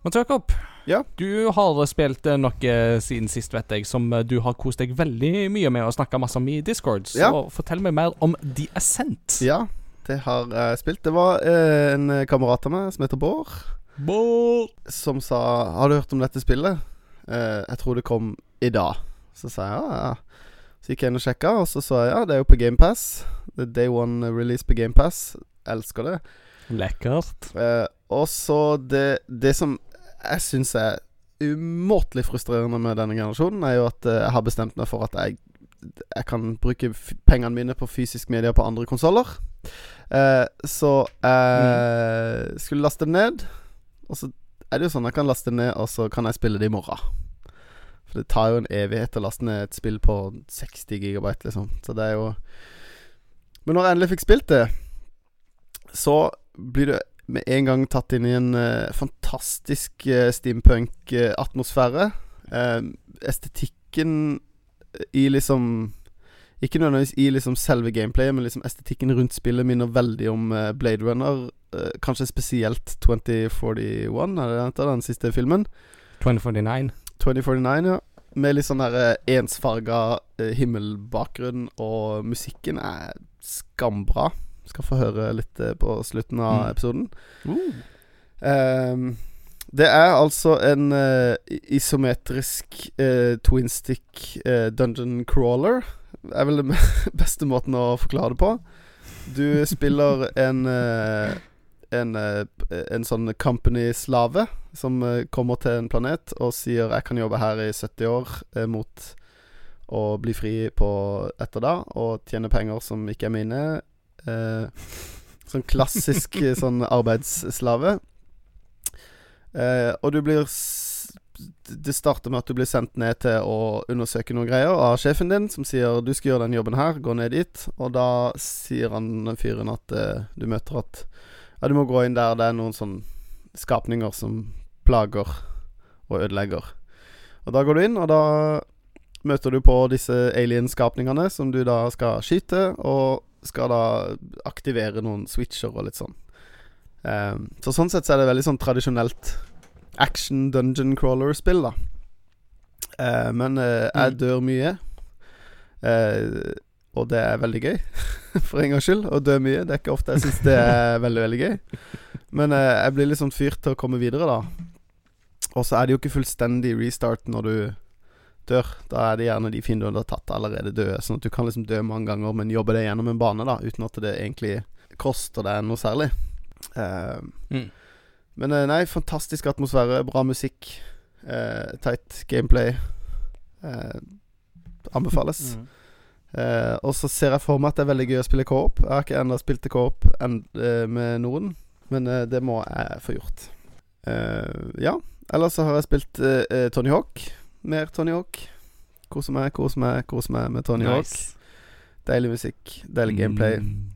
Men Jakob, Ja. du har spilt eh, noe siden sist, vet jeg, som eh, du har kost deg veldig mye med og snakka masse om i Discord. Så Ja. fortell meg mer om The Ascent. Ja, det har jeg spilt. Det var eh, en kamerat av meg som heter Bård, Bård. som sa Har du hørt om dette spillet? Eh, jeg tror det kom i dag. Så sa jeg ja, ja. Så gikk jeg inn og sjekka, og så sa jeg ja, det er jo på GamePass. Er day one release på GamePass. Elsker det. Lekkert. Eh, og så det, det som jeg syns er umåtelig frustrerende med denne generasjonen, er jo at eh, jeg har bestemt meg for at jeg jeg kan bruke pengene mine på fysisk media på andre konsoller. Eh, så jeg skulle laste den ned. Og så er det jo sånn jeg kan laste den ned, og så kan jeg spille det i morgen. For det tar jo en evighet å laste ned et spill på 60 gigabyte, liksom. Så det er jo Men når jeg endelig fikk spilt det, så blir du med en gang tatt inn i en uh, fantastisk uh, steampunk-atmosfære. Uh, estetikken i liksom Ikke nødvendigvis i liksom selve gameplayet, men liksom estetikken rundt spillet minner veldig om Blade Runner. kanskje spesielt 2041, er det den siste filmen. 2049. 2049, ja. Med litt sånn der ensfarga himmelbakgrunn, og musikken er skambra. Skal få høre litt eh, på slutten av Mm. episoden. Uh. Ehm, det er altså en eh, isometrisk twin stick eh, dungeon crawler. Det er vel den [laughs] beste måten å forklare det på. Du spiller en en, en sånn company-slave som kommer til en planet og sier 'jeg kan jobbe her i 70 år mot å bli fri på etter da og tjene penger som ikke er mine'. Eh, sånn klassisk eh, sånn arbeidsslave. Eh, og du blir Det starter med at du blir sendt ned til å undersøke noen greier av sjefen din, som sier 'du skal gjøre den jobben her, gå ned dit'. Og da sier han fyren at eh, du møter at ja, du må gå inn der det er noen sånn skapninger som plager og ødelegger. Og da går du inn, og da møter du på disse alien-skapningene som du da skal skyte, og skal da aktivere noen switcher og litt sånn. Um, så sånn sett så er det veldig sånn tradisjonelt action dungeon crawler-spill, da. Uh, men uh, jeg Mm. dør mye. Uh, og det er veldig gøy, [laughs] for en gangs skyld. Å dø mye. Det er ikke ofte jeg syns det er [laughs] veldig, veldig gøy. Men eh, jeg blir liksom fyrt til å komme videre, da. Og så er det jo ikke fullstendig restart når du dør. Da er det gjerne de fiendene du har tatt, allerede døde. Sånn at du kan liksom dø mange ganger, men jobbe deg gjennom en bane, da, uten at det egentlig koster deg noe særlig. Eh, Mm. men eh, nei, fantastisk atmosfære, bra musikk, uh, tight gameplay. Uh, anbefales. Mm. Uh, og så ser jeg for meg at det er veldig gøy å spille co-op. Jeg har ikke ennå spilt co-op enn- eh, med noen, men uh, det må jeg få gjort. Eh, ja. Ellers så har jeg spilt eh, eh, Tony Hawk. Mer Tony Hawk. Kose meg, kose meg, kose meg med Tony Hawk. Nice. Deilig musikk, deilig gameplay. Mm.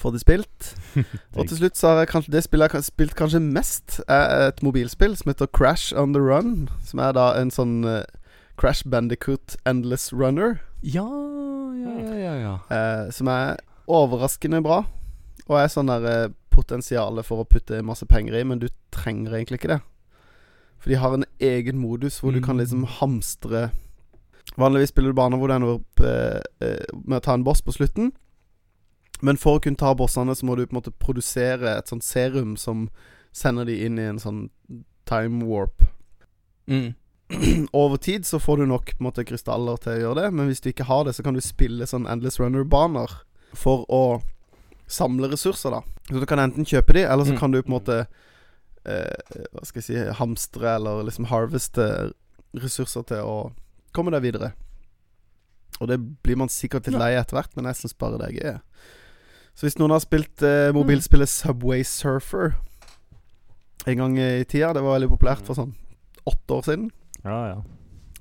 Få det spilt. [laughs] Og til slutt så har jeg kanskje det spillet jeg har spilt kanskje mest, er et mobilspill som heter Crash on the Run. Som er da en sånn uh, Crash Bandicoot Endless Runner. Ja, ja, ja, ja. ja. Uh, som er overraskende bra. Og er sånn der uh, potensialet for å putte masse penger i, men du trenger egentlig ikke det. For de har en egen modus hvor du kan liksom hamstre Vanligvis spiller du baner hvor du ender opp eh, eh, med å ta en boss på slutten. Men for å kunne ta bossene, så må du på en måte produsere et sånt serum som sender de inn i en sånn time warp. Mm. [clears throat] Over tid så får du nok på en måte krystaller til å gjøre det, men hvis du ikke har det, så kan du spille sånn Endless Runner-baner for å samle ressurser, da. Så du kan enten kjøpe de, eller så Mm. kan du på en måte eh, Hva skal jeg si hamstre eller liksom harveste ressurser til å komme deg videre. Og det blir man sikkert litt lei etter hvert, men jeg syns bare det er gøy. Så hvis noen har spilt eh, mobilspillet Subway Surfer en gang i tida, det var veldig populært for sånn åtte år siden Ja, ja.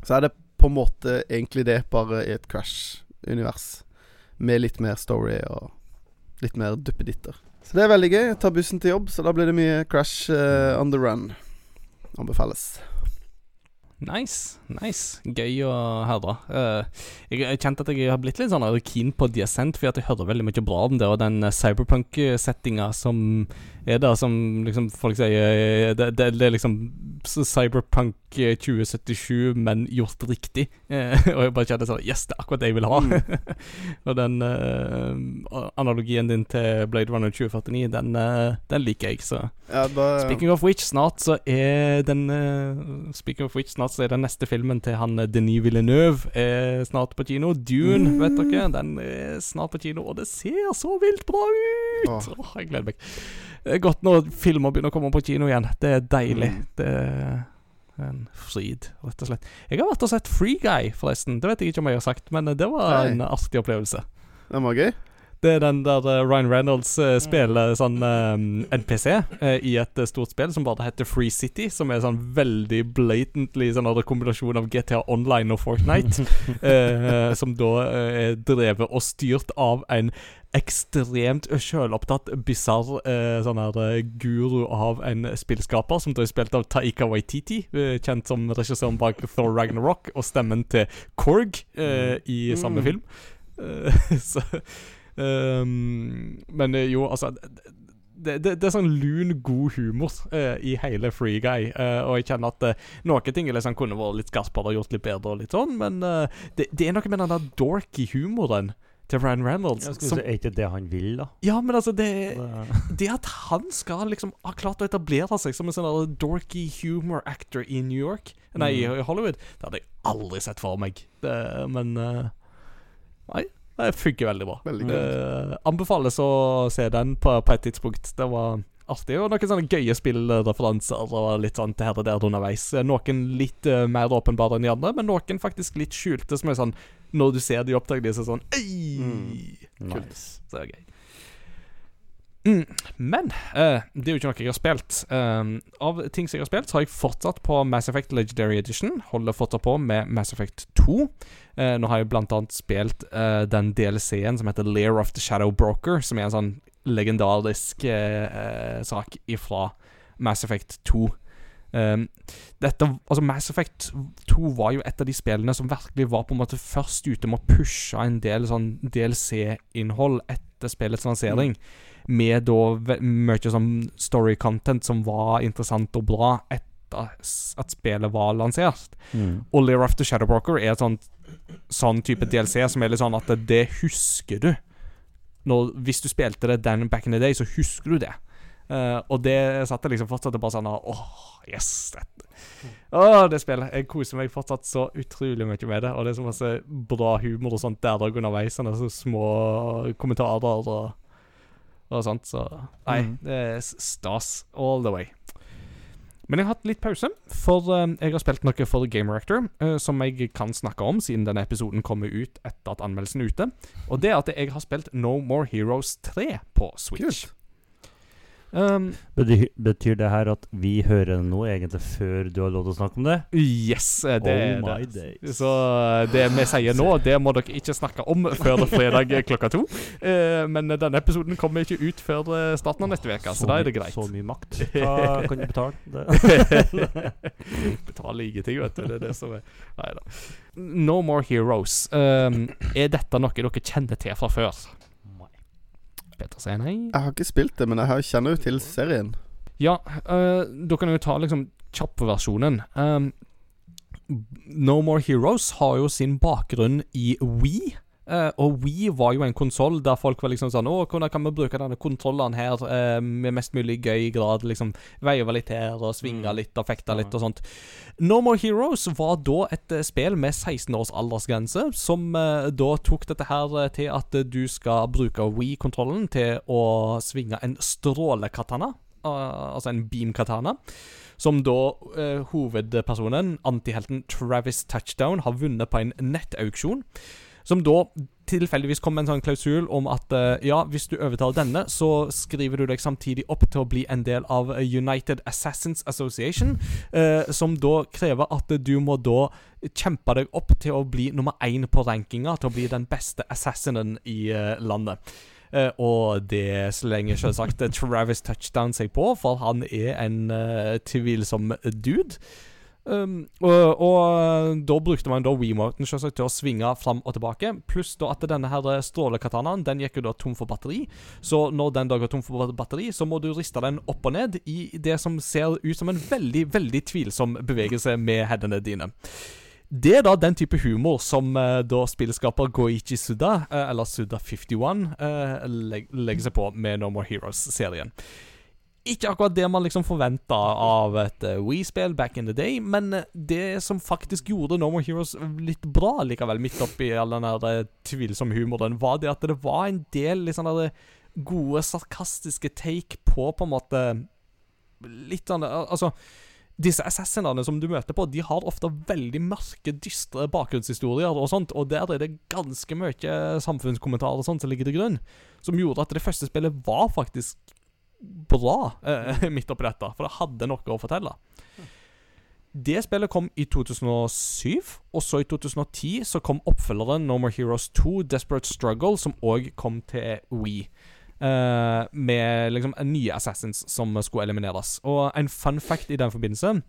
så er det på en måte egentlig det, bare i et Crash-univers. Med litt mer story og litt mer duppeditter. Så det er veldig gøy. Jeg tar bussen til jobb, så da blir det mye Crash uh, on the run. Anbefales. Nice. nice Gøy å høre. Uh, jeg har kjent at jeg har blitt litt sånn keen på Descent, fordi at jeg hører veldig mye bra om det, og den eh, cyberpunk-settinga som er det som liksom folk sier eh, Det, det, det er liksom cyberpunk eh, 2077, men gjort riktig. Eh, [laughs] og jeg bare kjenner sånn Yes, det er akkurat det jeg vil ha. [laughs] og den uh, analogien din til Blade Runner 2049, den, uh, den liker jeg, så Ja, da Speaking of which, snart så er den uh, Speaking of which, snart så er den neste filmen til han eh, Denis Villeneuve er snart på kino. Dune, vet dere. Den er snart på kino, og det ser så vilt bra ut! Åh. Åh, jeg gleder meg. Det er godt når filmer begynner å komme på kino igjen. Det er deilig. Mm. Det er en fryd, rett og slett. Jeg har vært og sett Free Guy, forresten. Det vet jeg ikke om jeg har sagt, men eh, det var Nei. en artig opplevelse. Den var gøy. Det er den der eh, Ryan Reynolds eh, spiller sånn um, NPC uh, i et eh, stort spill som bare heter Free City, som er sånn veldig blatantly sånn kombinasjon av GTA Online og Fortnite. uh, [laughs] som da eh, er drevet og styrt av en ekstremt sjølopptatt, bisarr eh, sånn her eh, guru av en spillskaper, som er spilt av Taika Waititi, eh, kjent som regissøren bak Thor Ragnarok, og stemmen til Korg eh, i samme Mm. film. Eh, [laughs] så um, Men eh, jo, altså det, det, det er sånn lun, god humor eh, i hele Free Guy. eh, og jeg kjenner at uh, noen ting liksom kunne vært litt skarpere og gjort litt bedre, og litt sånn, men eh, det, det er noe med den der dorky humoren til Ryan Reynolds Jeg skulle som si, Er ikke det han vil, da? Ja, men altså, det [laughs] Det- at han skal liksom ha klart å etablere seg som en sånn dorky humor actor i New York Nei, i Mm. Hollywood, det hadde jeg aldri sett for meg. Det, men eh, Nei. Det funker veldig bra. Veldig. Eh, anbefales å se den på, på et tidspunkt. Det var artig. Og noen sånne gøye spillreferanser og litt sånn her og der underveis. Eh, Noen litt uh, mer åpenbare enn de andre, men noen faktisk litt skjulte, som er sånn Når du ser de opptakene, så er sånn Ei! Nice. Så det er gøy. Mm, men uh, det er jo ikke noe jeg har spilt. Um, av ting som jeg har spilt, så har jeg fortsatt på Mass Effect Legendary Edition. Holder fortsatt på med Mass Effect 2. Uh, nå har jeg blant annet spilt uh, den DLC-en som heter Lair of the Shadow Broker, som er en sånn legendarisk eh, eh, sak ifra Mass Effect 2. Um, dette, altså Mass Effect 2 var jo et av de spillene som virkelig var på en måte først ute med å pushe en del sånn DLC-innhold etter spillets lansering. Med da mye sånn story content som var interessant og bra etter at spillet var lansert. Mm. Og Lear of the Shadowbroker er et sånt sånn type DLC som er litt sånn at det, det husker du. Når, hvis du spilte det den back in the day, så husker du det. Uh, og det satt jeg liksom fortsatt og bare sånn Åh, yes! Dette. Åh, det spillet. Jeg koser meg fortsatt så utrolig mye med det. Og det er så masse bra humor og sånt der dag underveis. Sånne så små kommentarer og, og sånt. Så nei, mm. det er stas all the way. Men jeg har hatt litt pause, for eh, jeg har spilt noe for Game Reactor eh, som jeg kan snakke om, siden denne episoden kommer ut etter at anmeldelsen er ute. Og det er at jeg har spilt No More Heroes 3 på Switch. Kult. Um, Betyr, betyr det her at vi hører noe egentlig før du har lov til å snakke om det? yes, eh, det er oh my det. days. Så eh, det vi sier nå, det må dere ikke snakke om før fredag [laughs] klokka to. Uh, men denne episoden kommer ikke ut før starten av neste uke, så da er det greit. Så mye makt. [laughs] Hva kan du betale? Det. [laughs] Betale ingenting, vet du. Det er det som er Nei da. No More Heroes. Um, er dette noe dere kjenner til fra før? Peter sier nei. Jeg har ikke spilt det, men jeg kjenner jo til serien. Ja, uh, da kan jeg jo ta liksom kjappversjonen. Um, no More Heroes har jo sin bakgrunn i Wii. Eh, og Wii var jo en konsoll der folk var liksom sånn Å, hvordan kan vi bruke denne kontrolleren her uh, med mest mulig gøy grad? Liksom Veive litt her og svinge Mm. litt og fekte litt og sånt. No More Heroes var da et uh, spill med 16 års aldersgrense, som da tok dette her til at du skal bruke Wii-kontrollen til å svinge en strålekatana. Uh, altså en beam-katana. Som da eh, hovedpersonen, antihelten Travis Touchdown, har vunnet på en nettauksjon. Som da tilfeldigvis kom med en sånn klausul om at eh, ja, hvis du overtar denne, så skriver du deg samtidig opp til å bli en del av United Assassins Association, eh, som da krever at du må da kjempe deg opp til å bli nummer én på rankinga, til å bli den beste assassinen i eh, landet. Eh, og det slenger selvsagt Travis Touchdown seg på, for han er en eh, tvilsom dude. Um, og, og da brukte man da Wiimoten selvsagt til å svinge fram og tilbake. Pluss da at denne her strålekatanaen Den gikk jo da tom for batteri. Så når den da går tom for batteri, så må du riste den opp og ned i det som ser ut som en veldig, veldig tvilsom bevegelse med hendene dine. Det er da den type humor som eh, da spillskaper Goichi Suda, eh, eller Suda51, eh, leg legger seg på med No More Heroes-serien. Ikke akkurat det man liksom forventa av et uh, Wii-spill back in the day, men eh, det som faktisk gjorde No More Heroes litt bra likevel, midt oppi all den der eh, tvilsomme humoren, var det at det var en del sånn der gode, sarkastiske take på på en måte Litt sånn eh, Altså disse assassinene som du møter på, de har ofte veldig mørke, dystre bakgrunnshistorier og sånt, og der er det ganske mye samfunnskommentarer og sånt som ligger til grunn, som gjorde at det første spillet var faktisk bra eh, [laughs] midt oppi dette, for det hadde noe å fortelle. Det spillet kom i 2007, og så i 2010 så kom oppfølgeren No More Heroes 2 Desperate Struggle, som òg kom til Wii. eh, med liksom nye assassins som skulle elimineres. Og en fun fact i den forbindelse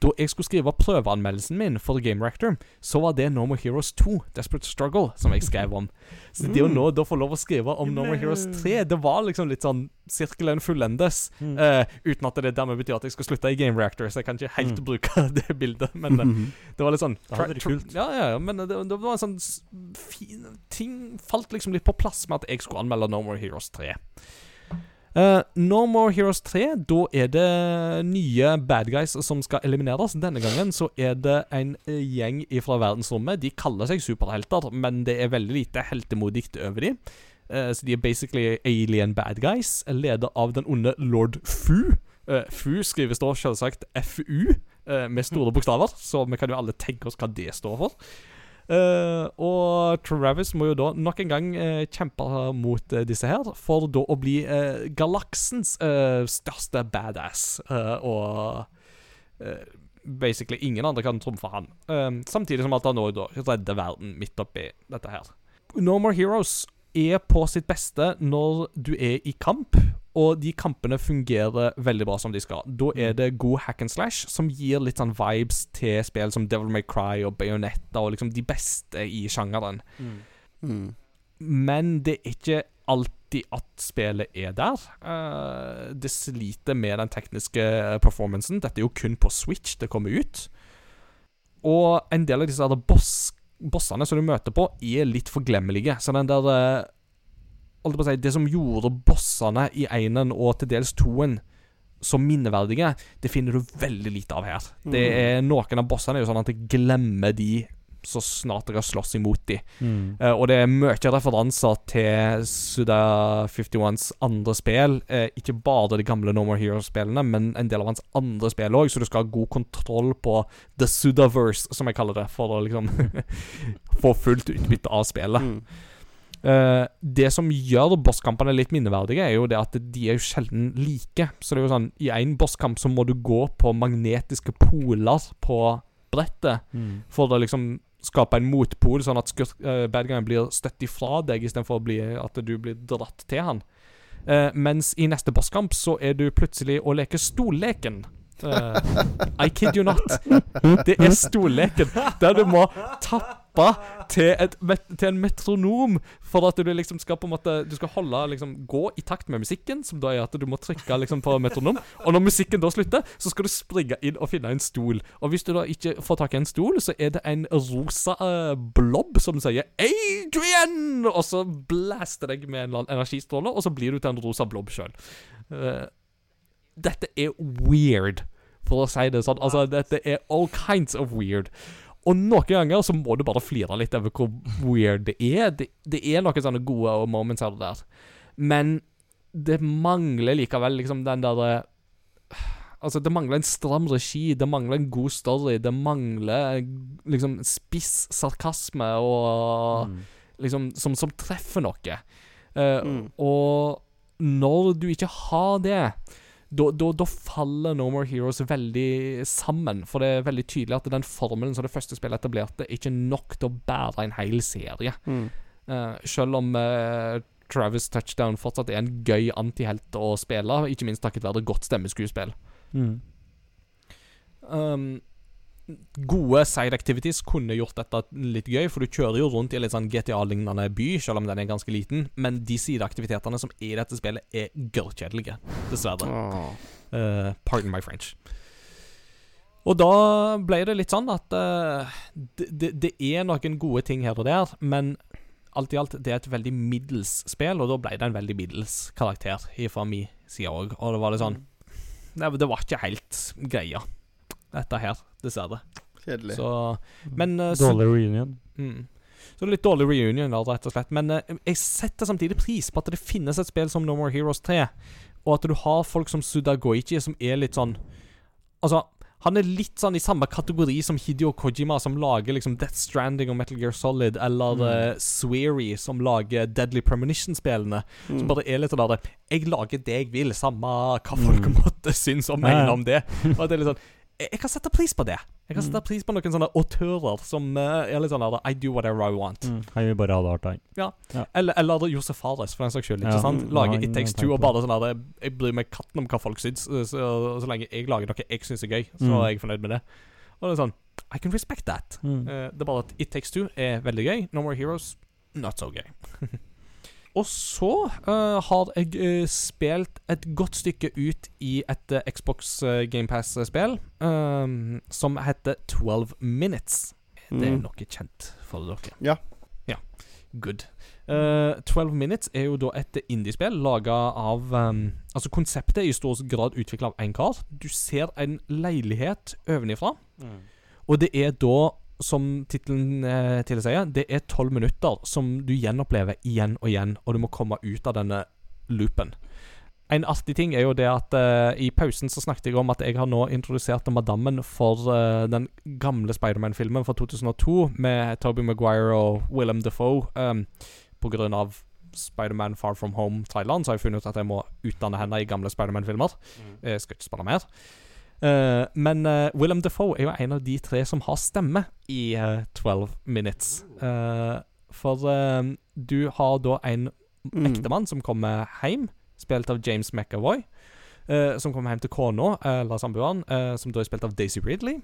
Da jeg skulle skrive prøveanmeldelsen min for Game Reactor, så var det No More Heroes 2 Desperate Struggle som jeg skrev om. Så det å nå da få lov å skrive om No More Heroes 3, det var liksom litt sånn sirkelen fullendes. Mm. Uh, uten at det dermed betyr at jeg skal slutte i Game Reactor, så jeg kan ikke helt Mm. bruke [laughs] det bildet. Men uh, [laughs] det var litt sånn Det hadde vært kult. Ja, ja, ja, men det, det var en sånn fin Ting falt liksom litt på plass med at jeg skulle anmelde No More Heroes 3. Eh, no More Heroes 3, da er det nye bad guys som skal elimineres. Denne gangen så er det en eh, gjeng fra verdensrommet. De kaller seg superhelter, men det er veldig lite heltemodig over dem. Uh, så de er basically alien bad guys, ledet av den onde lord Fu. Uh, Fu skrives da selvsagt FU, eh, med store bokstaver, så vi kan jo alle tenke oss hva det står for. Eh, og Travis må jo da nok en gang uh, kjempe mot uh, disse her, for da å bli galaksens største badass. Og basically ingen andre kan trumfe han. Samtidig som at han nå da redder verden midt oppi dette her. No More Heroes er på sitt beste når du er i kamp, og de kampene fungerer veldig bra som de skal. Da er det god hack and slash som gir litt sånn vibes til spill som Devil May Cry og Bayonetta og liksom de beste i sjangeren. Mm. Men det er ikke alltid at spillet er der. Uh, det sliter med den tekniske performancen. Dette er jo kun på Switch det kommer ut. Og en del av disse der boss, bossene som du møter på, er litt forglemmelige. Så den der eh, si, Det som gjorde bossene i enen og til dels toen så minneverdige, det finner du veldig lite av her. Det er Noen av bossene er jo sånn at jeg glemmer de så snart dere har slåss imot dem. Mm. Uh, og det er mye referanser til Suda 51s andre spill. Uh, ikke bare de gamle No More Heroes-spillene, men en del av hans andre spill òg, så du skal ha god kontroll på The Sudaverse, som jeg kaller det, for å liksom [laughs] få fullt utbytte av spillet. Mm. Uh, det som gjør bosskampene litt minneverdige, er jo det at de er jo sjelden like. Så det er jo sånn I en bosskamp så må du gå på magnetiske poler på brettet Mm. for å liksom skape en motpol, sånn at skurk, uh, bad guyen blir støtt ifra deg, istedenfor at du blir dratt til han. Uh, mens i neste bosskamp så er du plutselig å leke stolleken. Eh, I kid you not. Det er stolleken der du må tappe til, et, til en metronom for at du liksom skal på en måte Du skal holde liksom gå i takt med musikken, som da er at du må trykke liksom på metronom. Og når musikken da slutter, så skal du springe inn og finne en stol. Og hvis du da ikke får tak i en stol, så er det en rosa uh, blob som sier 'Adrian!' Og så blaster deg med en energistråle, og så blir du til en rosa blob sjøl. Dette er weird, for å si det sånn. Altså, dette er all kinds of weird. Og noen ganger så må du bare flire litt over hvor weird det er. Det, det er noen sånne gode moments her og der. Men det mangler likevel liksom den derre Altså, det mangler en stram regi, det mangler en god story, det mangler liksom spiss sarkasme og Mm. liksom som, som treffer noe. Uh, Mm. Og når du ikke har det, da, da, da faller No More Heroes veldig sammen. For det er veldig tydelig at den formelen som det første spillet etablerte, er ikke nok til å bære en hel serie. Mm. Uh, selv om uh, Travis Touchdown fortsatt er en gøy antihelt å spille, ikke minst takket være godt stemmeskuespill. Mm. Um, gode side activities kunne gjort dette litt gøy, for du kjører jo rundt i en litt sånn GTA-lignende by, selv om den er ganske liten, men de sideaktivitetene som er i dette spillet, er gørrkjedelige, dessverre. Eh, pardon my French. Og da ble det litt sånn at uh, det, det, er noen gode ting her og der, men alt i alt, det er et veldig middels spill, og da ble det en veldig middels karakter fra min side òg. Og det var litt sånn det, det var ikke helt greia, dette her, dessverre. Kjedelig. Så Men eh, så, Dårlig reunion. mm. så litt dårlig reunion, da, rett og slett. Men eh, jeg setter samtidig pris på at det finnes et spill som No More Heroes 3, og at du har folk som Suda Goichi, som er litt sånn Altså, han er litt sånn i samme kategori som Hidio Kojima, som lager liksom Death Stranding og Metal Gear Solid, eller Mm. Uh, Sweary, som lager Deadly Premonition-spillene. Som Mm. bare er litt sånn der Jeg lager det jeg vil, samme hva folk Mm. måtte synes og mene om det. [laughs] Og at det er litt sånn jeg, kan sette pris på det. Jeg kan Mm. sette pris på noen sånne autører som uh, er litt sånn der I do whatever I want. Mm. Han vil bare ha det hardt, han. Eller, eller Josef Fares, for den saks skyld. Ikke Ja. sant? Mm. Lage Ja, It Takes Two, og bare sånn der Jeg bryr meg katten om hva folk syns. Så, så, så lenge jeg lager noe jeg syns er gøy, så Mm. er jeg fornøyd med det. Og det er sånn I can respect that. Mm. Uh, det er bare at It Takes Two er veldig gøy. No More Heroes not so gøy. [laughs] og så uh, har jeg uh, spilt et godt stykke ut i et uh, Xbox uh, GamePass-spill ehm, som heter 12 Minutes. Det er Mm. noe kjent for dere. Ja. ja. Good. Eh, 12 Minutes er jo da et indiespill laga av um, Altså, konseptet er i stor grad utvikla av én kar. Du ser en leilighet ovenifra, og det er da, som tittelen eh, tilsier, det er tolv minutter som du gjenopplever igjen og igjen, og du må komme ut av denne loopen. En artig ting er jo det at eh, i pausen så snakket jeg om at jeg har nå introdusert madammen for eh, den gamle Spiderman-filmen fra 2002 med Toby Maguire og Willem Defoe. Um, på grunn av Spiderman Far From Home-traileren så har jeg funnet ut at jeg må utdanne henne i gamle Spiderman-filmer. Jeg skal ikke spille mer. Eh, men uh, Willem Defoe er jo en av de tre som har stemme i eh, 12 Minutes. For du har da en Mm. ektemann som kommer hjem, spilt av James McAvoy. som kommer hjem til kona, eller samboeren, som da er spilt av Daisy Ridley.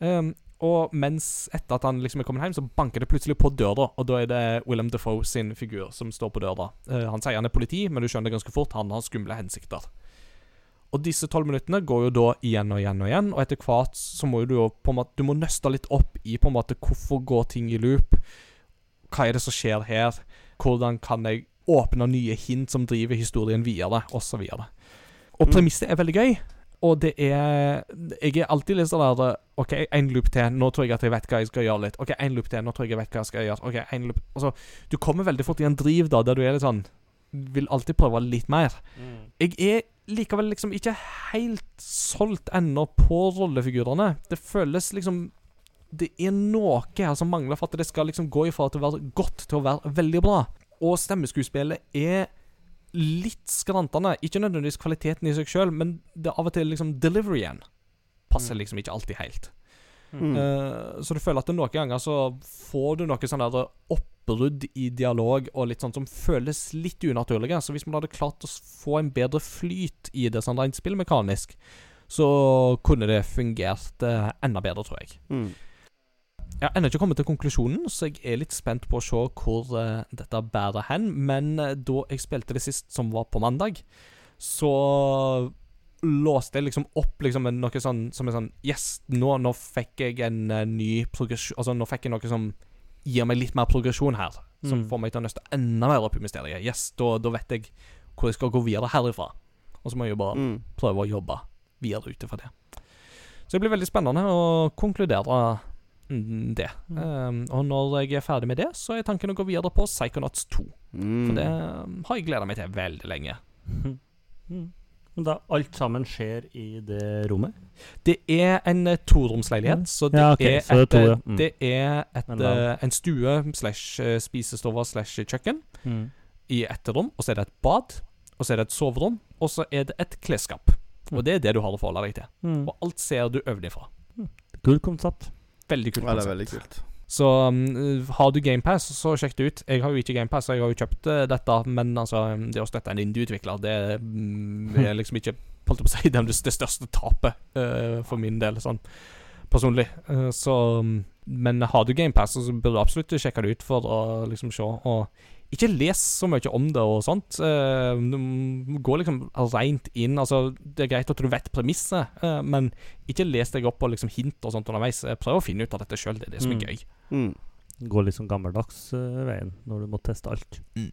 Um, og mens etter at han liksom er kommet hjem, så banker det plutselig på døra, og da er det Willem Defoe sin figur som står på døra. Han sier han er politi, men du skjønner ganske fort han har skumle hensikter. Og disse tolv minuttene går jo da igjen og igjen og igjen, og etter hvert så må jo du jo på en måte Du må nøste litt opp i på en måte hvorfor går ting i loop. Hva er det som skjer her? Hvordan kan jeg åpne nye hint som driver historien videre, osv. Og og premisset er veldig gøy. Og det er Jeg er alltid litt sånn der OK, én loop til. Nå tror jeg at jeg vet hva jeg skal gjøre litt. OK, én loop til. Nå tror jeg jeg vet hva jeg skal gjøre. OK, en loop Altså, du kommer veldig fort i en driv da, der du er litt sånn Vil alltid prøve litt mer. Jeg er likevel liksom ikke helt solgt ennå på rollefigurene. Det føles liksom Det er noe her som mangler for at det skal liksom gå ifra til å være godt til å være veldig bra. Og stemmeskuespillet er litt skrantende. Ikke nødvendigvis kvaliteten i seg sjøl, men det er av og til liksom deliveryen passer Mm. liksom ikke alltid helt. Mm. Eh, så du føler at noen ganger så får du noe sånn der oppbrudd i dialog og litt sånn som føles litt unaturlige. Så hvis man hadde klart å få en bedre flyt i det sånn rent spillmekanisk, så kunne det fungert eh, enda bedre, tror jeg. Mm. Jeg har ennå ikke kommet til konklusjonen, så jeg er litt spent på å se hvor eh, dette bærer hen. Men da jeg spilte det sist, som var på mandag, så låste jeg liksom opp liksom med noe sånn som er sånn Yes, nå, nå fikk jeg en uh, ny progresjon Altså, nå fikk jeg noe som gir meg litt mer progresjon her. Som Mm. får meg til å nøste enda mer opp i mysteriet. Yes, da, da vet jeg hvor jeg skal gå videre herifra. Og så må jeg jo bare Mm. prøve å jobbe videre ut ifra det. Så det blir veldig spennende å konkludere mm, det. Mm. Um, og når jeg er ferdig med det, så er tanken å gå videre på Psychonauts 2. Mm. For det um, har jeg gleda meg til veldig lenge. [laughs] Mm. Men da alt sammen skjer i det rommet? Det er en uh, toromsleilighet, så det Ja, okay. er, så det et, to, ja. eh, Mm. det er et, eh, en stue slash spisestove slash kjøkken Mm. i ett rom, og så er det et bad, og så er det et soverom, og så er det et klesskap. Mm. Og det er det du har å forholde deg til. Mm. Og alt ser du ovenifra. Kult konsept. Veldig kult. konsept. Ja, det er veldig kult. Så um, har du GamePass, så sjekk det ut. Jeg har jo ikke GamePass, jeg har jo kjøpt uh, dette, men altså, um, det å støtte en indie-utvikler, det mm, er liksom ikke holdt på å si, [laughs] det, det største tapet uh, for min del, sånn personlig. Uh, så um, Men har du GamePass, så bør du absolutt sjekke det ut for å liksom se. Og ikke les så mye om det og sånt. Eh, du må gå liksom reint inn. Altså, det er greit at du vet premisset, eh, men ikke les deg opp på liksom hint og sånt underveis. Eh, Prøv å finne ut av dette sjøl. Det er det som er Mm. gøy. Mm. Gå litt sånn gammeldags uh, veien når du må teste alt. Mm.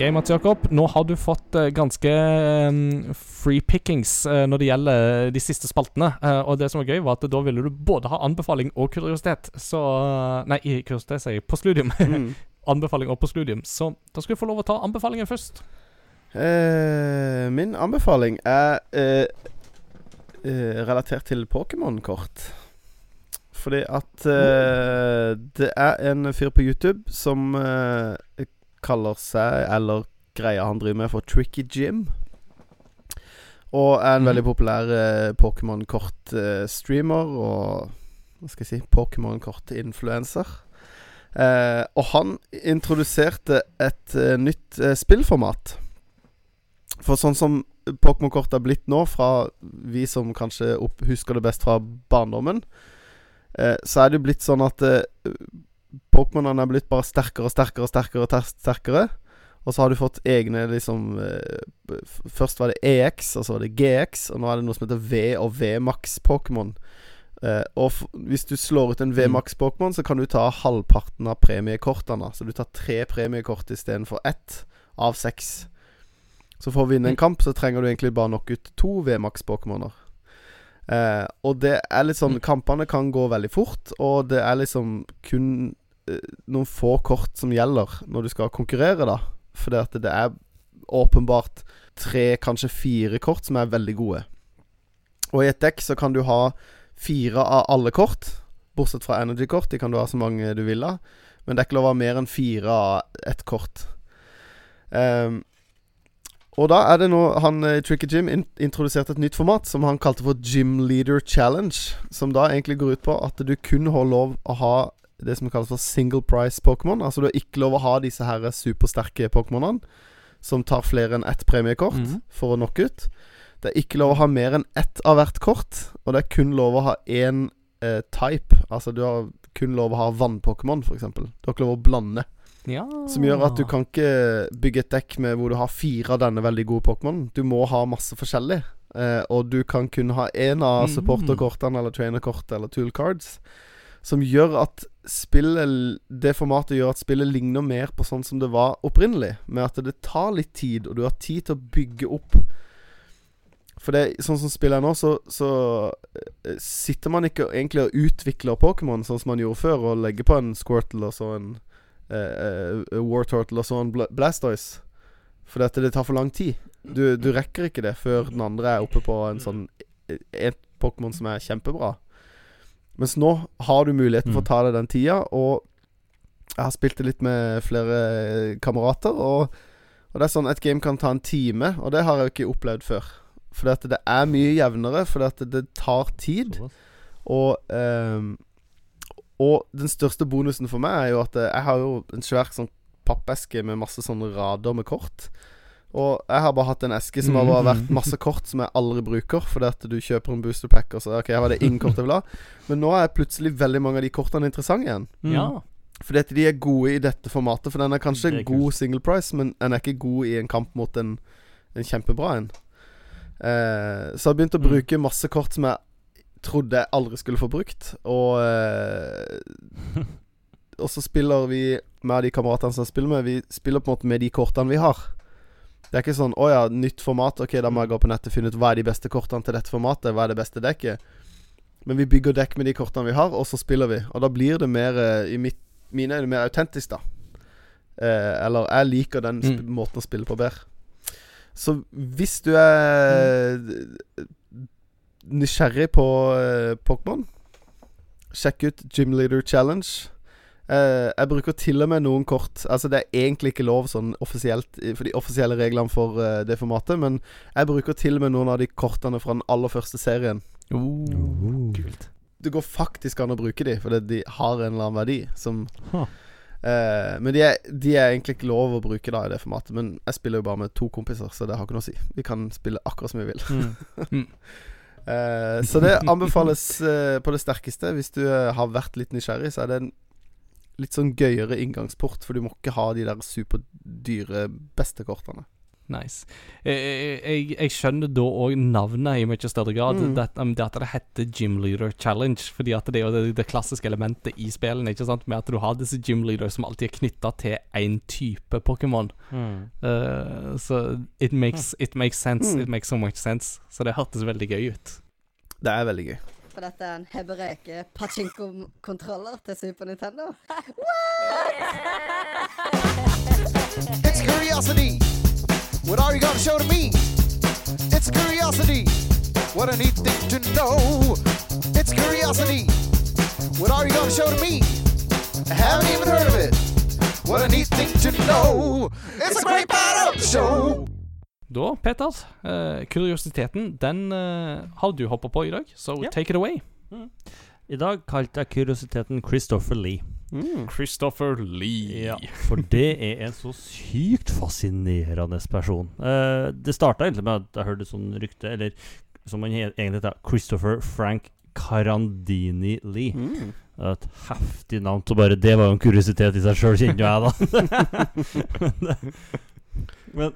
Ok, Mats Jakob. Nå har du fått eh, ganske eh, free pickings eh, når det gjelder de siste spaltene. Og det som var gøy, var at da ville du både ha anbefaling og kuriositet. Så Nei, kuriositet sier jeg postludium. [laughs] Mm. anbefaling og postludium. Så da skal du få lov å ta anbefalingen først. Uh, min anbefaling er uh, uh, relatert til Pokémon-kort. Fordi at det er en fyr på YouTube som kaller seg, eller greia han driver med, for Tricky Jim. Og er en Mhm. veldig populær eh, Pokémon-kort-streamer og Hva skal jeg si Pokémon-kort-influenser. Eh, og han introduserte et eh, nytt eh, spillformat. For sånn som Pokémon-kort er blitt nå, fra vi som kanskje husker det best fra barndommen, eh, så er det jo blitt sånn at eh, Pokémonene er blitt bare sterkere og sterkere og sterkere. og sterkere Og så har du fått egne liksom eh, Først var det EX, og så var det GX, og nå er det noe som heter V og VMAX-Pokémon. Uh, og f hvis du slår ut en VMAX-Pokémon, så kan du ta halvparten av premiekortene. Så du tar tre premiekort istedenfor ett av seks. Så for å vinne en kamp, så trenger du egentlig bare nok ut to VMAX-Pokémoner. Uh, og det er litt sånn Kampene kan gå veldig fort, og det er liksom kun eh, noen få kort som gjelder når du skal konkurrere, da. Fordi at det er åpenbart tre, kanskje fire kort som er veldig gode. Og i et dekk så kan du ha fire av alle kort, bortsett fra energy-kort. De kan du ha så mange du vil av. Men det er ikke lov å ha mer enn fire av ett kort. Um, og da er det nå han i Tricky Jim in introduserte et nytt format som han kalte for Gym Leader Challenge. Som da egentlig går ut på at du kun har lov å ha det som kalles for single price Pokémon. Altså du har ikke lov å ha disse her supersterke Pokémonene som tar flere enn ett premiekort Mhm. for å knocke ut. Det er ikke lov å ha mer enn ett av hvert kort, og det er kun lov å ha én eh, type. Altså du har kun lov å ha vann-Pokémon, f.eks. Du har ikke lov å blande. Ja. Som gjør at du kan ikke bygge et dekk med hvor du har fire av denne veldig gode Pokémon. Du må ha masse forskjellig. Eh, og du kan kun ha én av Mm. supporterkortene eller trainerkort eller tool cards. Som gjør at spillet Det formatet gjør at spillet ligner mer på sånn som det var opprinnelig. Med at det tar litt tid, og du har tid til å bygge opp. For det, sånn som spillet er nå, så, så eh, sitter man ikke egentlig og utvikler Pokémon sånn som man gjorde før, og legger på en Squirtle og så en eh, eh, War Turtle og så en Bla Blastoise. For dette, det tar for lang tid. Du, du rekker ikke det før den andre er oppe på en sånn En Pokémon som er kjempebra. Mens nå har du muligheten for å Mm. ta deg den tida, og jeg har spilt det litt med flere kamerater, og, og det er sånn Et game kan ta en time, og det har jeg jo ikke opplevd før. Fordi at det er mye jevnere, fordi at det tar tid. Og um, Og den største bonusen for meg er jo at eh, jeg har jo en svær sånn pappeske med masse sånne rader med kort. Og jeg har bare hatt en eske som har bare vært masse kort som jeg aldri bruker, fordi at du kjøper en booster pack, og så OK, var det ingen kort jeg vil ha. Men nå er plutselig veldig mange av de kortene interessante igjen. Mm. Ja. Fordi at de er gode i dette formatet. For den er kanskje er god single price, men den er ikke god i en kamp mot en, en kjempebra en. Eh, så jeg har begynt å Mm. bruke masse kort som jeg trodde jeg aldri skulle få brukt. Og eh, [laughs] Og så spiller vi med de kameratene som jeg spiller med, vi spiller på en måte med de kortene vi har. Det er ikke sånn 'Å ja, nytt format. Ok, da må jeg gå på nettet og finne ut hva er de beste kortene til dette formatet. Hva er det beste dekket?' Men vi bygger dekk med de kortene vi har, og så spiller vi. Og da blir det mer, eh, i mitt, mine øyne, mer autentisk, da. Eh, eller jeg liker den Mm. måten å spille på bedre. Så hvis du er nysgjerrig på eh, Pokémon, sjekk ut Gym Leader Challenge. Eh, jeg bruker til og med noen kort Altså Det er egentlig ikke lov sånn offisielt for de offisielle reglene for uh, det formatet, men jeg bruker til og med noen av de kortene fra den aller første serien. Oh, kult. Det går faktisk an å bruke de, fordi de har en eller annen verdi som huh. uh, Men de er, de er egentlig ikke lov å bruke da i det formatet. Men jeg spiller jo bare med to kompiser, så det har ikke noe å si. Vi kan spille akkurat som vi vil. Mm. [laughs] Eh, så det anbefales på det sterkeste. Hvis du har vært litt nysgjerrig, så er det en litt sånn gøyere inngangsport, for du må ikke ha de der superdyre bestekortene. Nice. Jeg, Jeg, jeg skjønner da òg navnet i mye større grad. Mm. Det, um, det at det heter Gym Leader Challenge. Fordi at det er jo det, det klassiske elementet i spillene. Ikke sant? Med at du har disse gym leaders som alltid er knytta til én type Pokémon. Mm. Uh, så it makes, it makes sense. Mm. It makes so much sense. Så det hørtes veldig gøy ut. Det er veldig gøy. For dette er en Hebereke pachinko-kontroller til Super Nintendo. It's curiosity. What are you gonna show to me? It's curiosity. What a neat thing to know. It's curiosity. What are you gonna show to me? I haven't even heard of it. What a neat thing to know. It's a great part of the show. Da, Peters, uh, kuriositeten, den uh, har du hoppa på i dag, så yeah. take it away. I dag kalte jeg kuriositeten Christopher Lee. Mm. Christopher Lee. Ja, for det er en så sykt fascinerende person. Uh, det starta egentlig med at jeg hørte sånn rykte, eller som han egentlig heter, Christopher Frank Carandini Lee. Mm. Et heftig navn. Så bare det var jo en kuriositet i seg sjøl, kjenner jeg, da. [laughs] [laughs] men men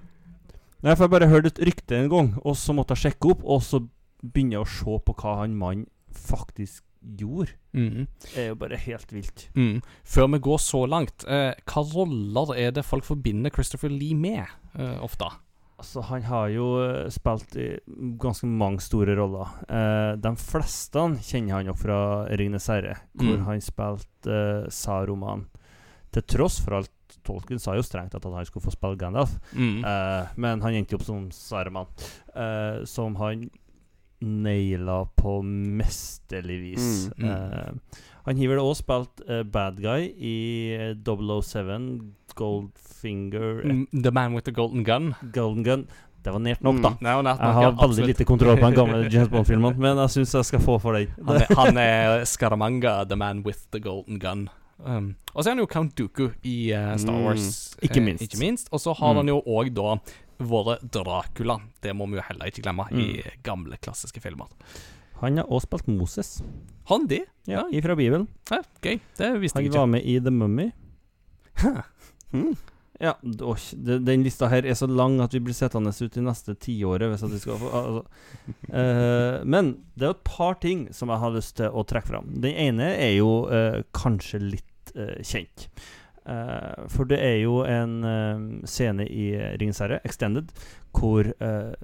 Nei, for jeg bare hørte et rykte en gang, og så måtte jeg sjekke opp, og så begynne å se på hva han mannen faktisk gjorde. Mm. Det er jo bare helt vilt. Mm. Før vi går så langt, eh, hva roller er det folk forbinder Christopher Lee med, eh, ofte? Altså, han har jo eh, spilt i ganske mange store roller. Eh, de fleste kjenner han jo fra 'Ringenes herre', hvor Mm. han spilte eh, Saruman. Til tross for alt Tolkien sa jo strengt at han skulle få spille Gandalf, Mm. uh, men han endte opp som Saruman, uh, som han naila på mesterlig vis. Mm, mm. Eh, han har vel også spilt bad guy i eh, 007, Goldfinger Mm, The Man with the Golden Gun. Golden Gun. Det var nært nok, da. Mm. Nært Jeg har ja, veldig lite kontroll på den gamle [laughs] James Bond-filmen, men jeg syns jeg skal få for den. Han er, han er Scaramanga, the man with the golden gun. Um, og så er han jo Count Dooku i uh, Star Mm. Wars. Ikke eh, minst. ikke minst. Og så har Mm. han jo òg da vært Dracula. Det må vi jo heller ikke glemme i Mm. gamle, klassiske filmer. Han har også spilt Moses, han det? ja, fra Bibelen. Ja, gøy. Det visste Han jeg var med i The Mummy. Mm. Ja, den lista her er så lang at vi blir sittende ut i neste tiåret hvis at vi skal få altså. [laughs] Eh, Men det er jo et par ting som jeg har lyst til å trekke fram. Den ene er jo eh, kanskje litt eh, kjent. Eh, for det er jo en eh, scene i Ringens herre, Extended, hvor uh,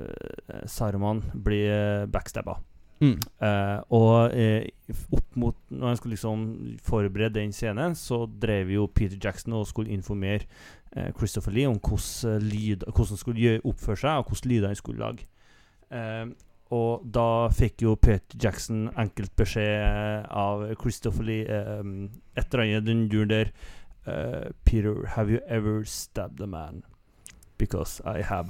Saruman blir backstabba. Mm. Eh, og eh, opp mot Når han skulle liksom forberede den scenen, så drev jo Peter Jackson og skulle informere eh, Christopher Lee om hvordan, lyd, hvordan han skulle gjøre, oppføre seg, og hvordan lyder han skulle lage. Og da fikk jo Peter Jackson enkelt beskjed av Christopher Lee eh, et eller annet den duren der Peter, have you ever stabbed a man? Because I have.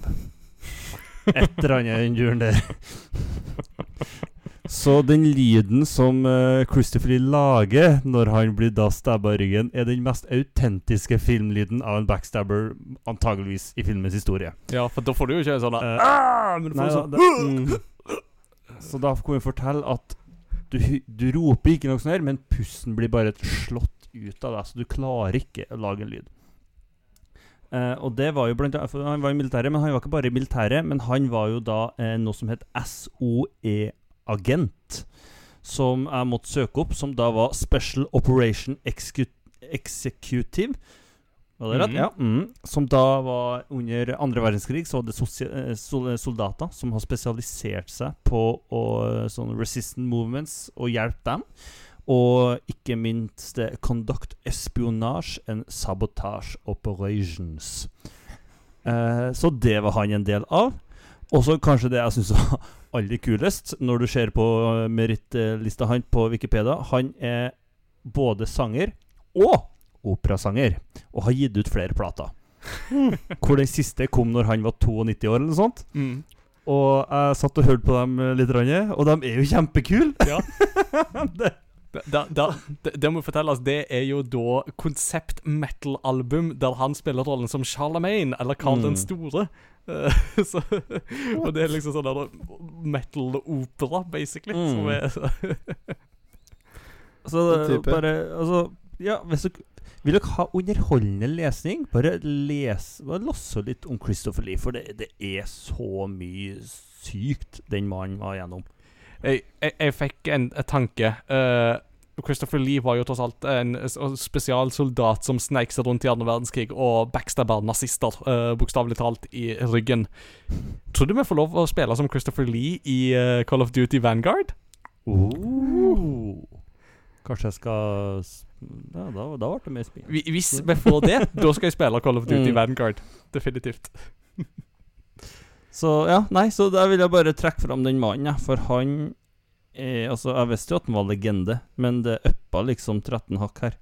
Et eller annet den duren der. [laughs] [laughs] Så den lyden som uh, Christopher Lee lager når han blir da stabba i ryggen, er den mest autentiske filmlyden av en backstabber antageligvis i filmens historie. Ja, for da får du jo ikke en sånn ah, Men du får Nei, sånn da, det, mm. Så da kan vi fortelle at du, du roper ikke noe sånn her, men pusten blir bare slått ut av deg, så du klarer ikke å lage en lyd. Uh, og det var jo blant annet Han var i militæret, men han var ikke bare i militæret, men han var jo da uh, noe som het SOE-agent, som jeg måtte søke opp, som da var Special Operation Execu Executive. Var det rett? Mm. Ja. Mm, som da var under andre verdenskrig, så sosia- eh, sol soldater som har spesialisert seg på å, sånn resistant movements og hjelpe dem. Og ikke minst det conduct espionage and sabotage operations. Eh, så det var han en del av. Og så kanskje det jeg syns var [laughs] aller kulest, når du ser på eh, merittlista hans på Wikipedia. Han er både sanger og operasanger, og har gitt ut flere plater. [laughs] Hvor den siste kom når han var 92 år, eller noe sånt. mm. Og jeg satt og hørte på dem eh, litt, og de er jo kjempekule! Ja. [laughs] det, Da, da, det, det må fortelles, det er jo da konsept metal-album der han spiller rollen som Charlemagne, eller Carl Mm. den store. Eh, [laughs] så, og det er liksom sånn der metal-opera, basically. Mm. Som er Så det, type. bare Altså, ja, hvis dere vil dere ha underholdende lesning, bare les Bare losse litt om Christopher Lee, for det, det er så mye sykt den mannen var gjennom. jeg, jeg, jeg fikk en, en tanke. Eh, Christopher Lee var jo tross alt en spesialsoldat som sneik seg rundt i andre verdenskrig og backstabba nazister, uh, bokstavelig talt, i ryggen. Tror du vi får lov å spille som Christopher Lee i uh, Call of Duty Vanguard? Oh. Kanskje jeg skal Ja, da, da ble det mer spill. Hvis vi får det, da skal jeg spille Call of Duty Mm. Vanguard. Definitivt. Så ja, nei, så da vil jeg bare trekke fram den mannen, for han er, Altså, jeg visste jo at han var legende, men det uppa liksom 13 hakk her.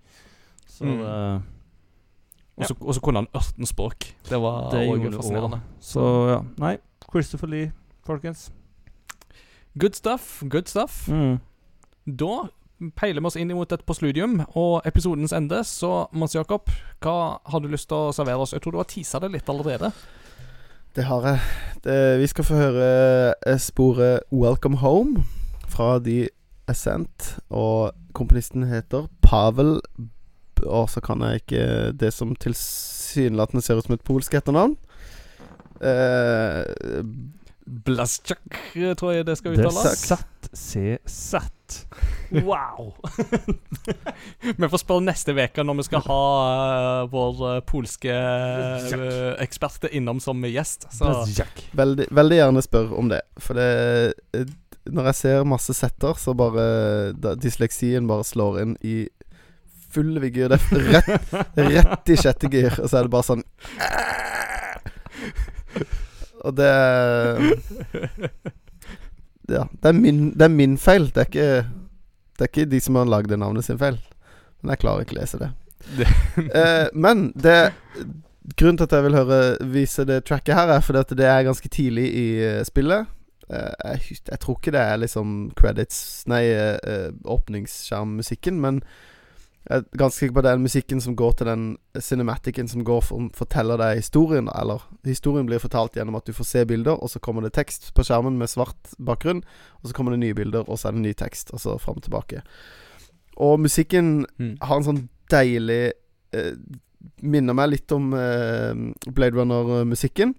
Så Mm. eh, Og så og så kunne han 18 språk. Det var Det også fascinerende. Så ja, nei. Christopher Lee, folkens. Good stuff. Good stuff. Mm. Da peiler vi oss inn mot et postludium, og episodens ende. Så Mons Jakob, hva har du lyst til å servere oss? Jeg tror du har tisa det litt allerede. Det har jeg. Det, vi skal få høre eh, sporet 'Welcome Home' fra The Ascent. Og komponisten heter Pavel Og så kan jeg ikke det som tilsynelatende ser ut som et polsk etternavn. Eh, Blaszczak, tror jeg det skal uttales. se. Wow! [laughs] vi får spørre neste uke når vi skal ha uh, vår uh, polske uh, ekspert innom som gjest. Så veldig, veldig gjerne spør om det. For det Når jeg ser masse setter, så bare da, Dysleksien bare slår inn i full vigør. Det er rett, rett i sjette gir, og så er det bare sånn Og det Ja. Det er min, det er min feil. Det er ikke Det er ikke de som har lagd det navnet sin feil. Men jeg klarer ikke å lese det. [laughs] eh, men det Grunnen til at jeg vil høre vise det tracket her, er fordi at det er ganske tidlig i eh, spillet. Eh, jeg, jeg tror ikke det er liksom credits Nei, eh, eh, åpningsskjermmusikken, men jeg er ganske sikker på den musikken som går til den cinematicen som går for, forteller deg historien. Eller historien blir fortalt gjennom at du får se bilder, og så kommer det tekst på skjermen med svart bakgrunn. Og så kommer det nye bilder, og så er det ny tekst, og så fram og tilbake. Og musikken Mm. har en sånn deilig eh, Minner meg litt om eh, Blade Runner-musikken.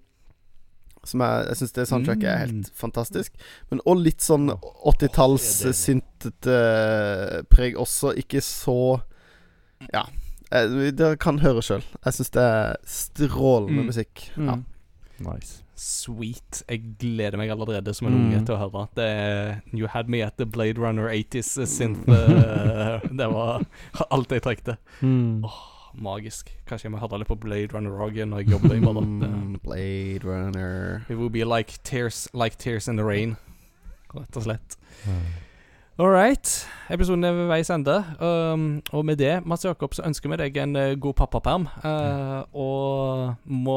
Som er, jeg syns det soundtracket er helt fantastisk. Men òg litt sånn 80-talls det er det. syntete eh, preg også. Ikke så Ja. Eh, Dere kan høre sjøl. Jeg syns det er strålende Mm. musikk. Ja. Mm. Nice. Sweet. Jeg gleder meg allerede som en Mm. unge til å høre. Det er You had me at the Blade Runner 80s synth. [laughs] eh, det var alt jeg trengte. Mm. Magisk. Kanskje jeg må høre litt på Blade Runner òg når jeg jobber i morgen. Mm, Blade Runner It will be like tears, like tears in the rain. Rett og slett. All right. Episoden er ved veis ende. Um, og med det, Mats Jakob, så ønsker vi deg en uh, god pappaperm. eh, og må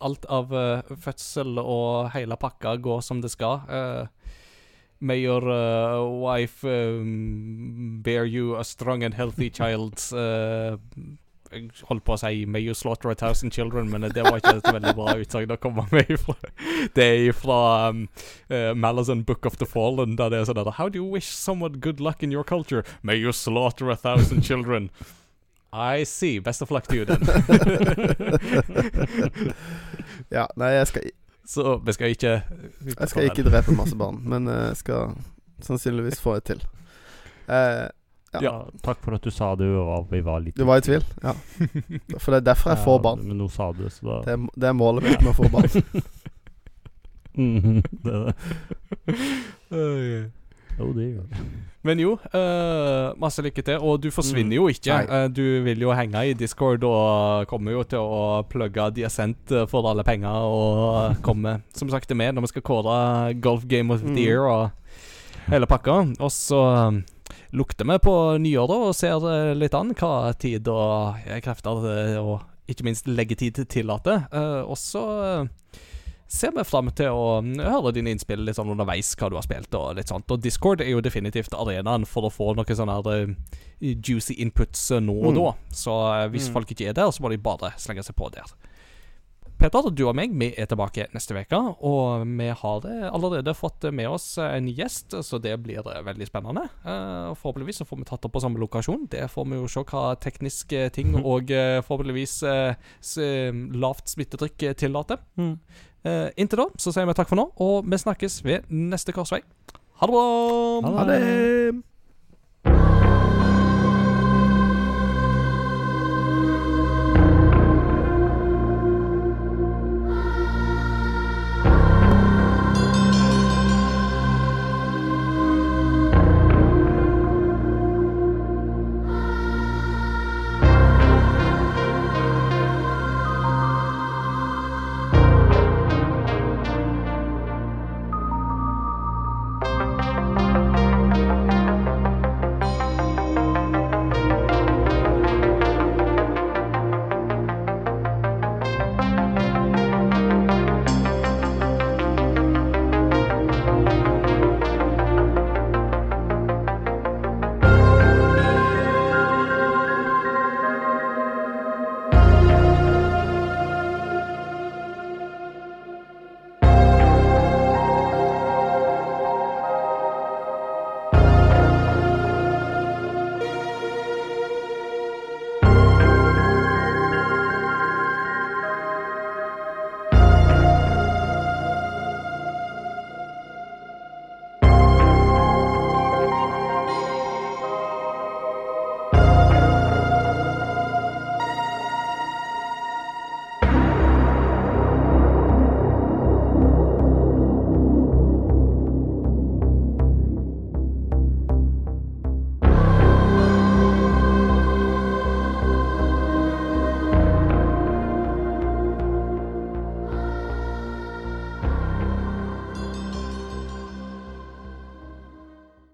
alt av uh, fødsel og hele pakka gå som det skal. Eh, may your uh, wife um, bear you a strong and healthy child. eh, jeg holdt på å si 'May you slaughter a thousand children', men det var ikke et veldig bra utsagn å komme med ifra. Det er fra um, uh, Malazan Book of the Fallen, der det er sånn How do you wish someone good luck in your culture? May you slaughter a thousand children. I see. Best of luck to you, then. [laughs] Ja, nei, jeg skal, Så vi skal ikke jeg skal ikke drepe masse barn, men eh, jeg skal sannsynligvis få et til. Eh, Ja. Takk for at du sa det. Vi var, vi var litt du var i tvil? Ja. For det er derfor jeg får Ja, barn. Men nå sa du det, så da Det er, det er målet mitt med å få barn. [laughs] mm, det er det. Jo, det gjør det. Men jo, uh, masse lykke til. Og du forsvinner Mm. jo ikke. Eh, du vil jo henge i Discord og kommer jo til å plugge Diasent eh, for alle penger. Og komme som sagt med når vi skal kåre Golf Game of the Mm. Year og hele pakka. Og så lukter vi på nyåret og ser eh, litt an hva tid og eh, krefter eh, og ikke minst leggetid tillater. Og så ser vi fram til å mm, høre dine innspill litt sånn underveis, hva du har spilt og litt sånt. Og Discord er jo definitivt arenaen for å få noen sånne her juicy inputs nå og Mm. da. Så hvis Mm. folk ikke er der, så må de bare slenge seg på der. Peter, du og meg, vi er tilbake neste uke, og vi har allerede fått med oss en gjest, så det blir veldig spennende. Eh, forhåpentligvis så får vi tatt opp på samme lokasjon. Det får vi jo se hva tekniske ting [laughs] og eh, forhåpentligvis eh, lavt smittetrykk tillater. Mm. Inntil da så sier vi takk for nå, og vi snakkes ved neste korsvei. Ha det bra! Ha det!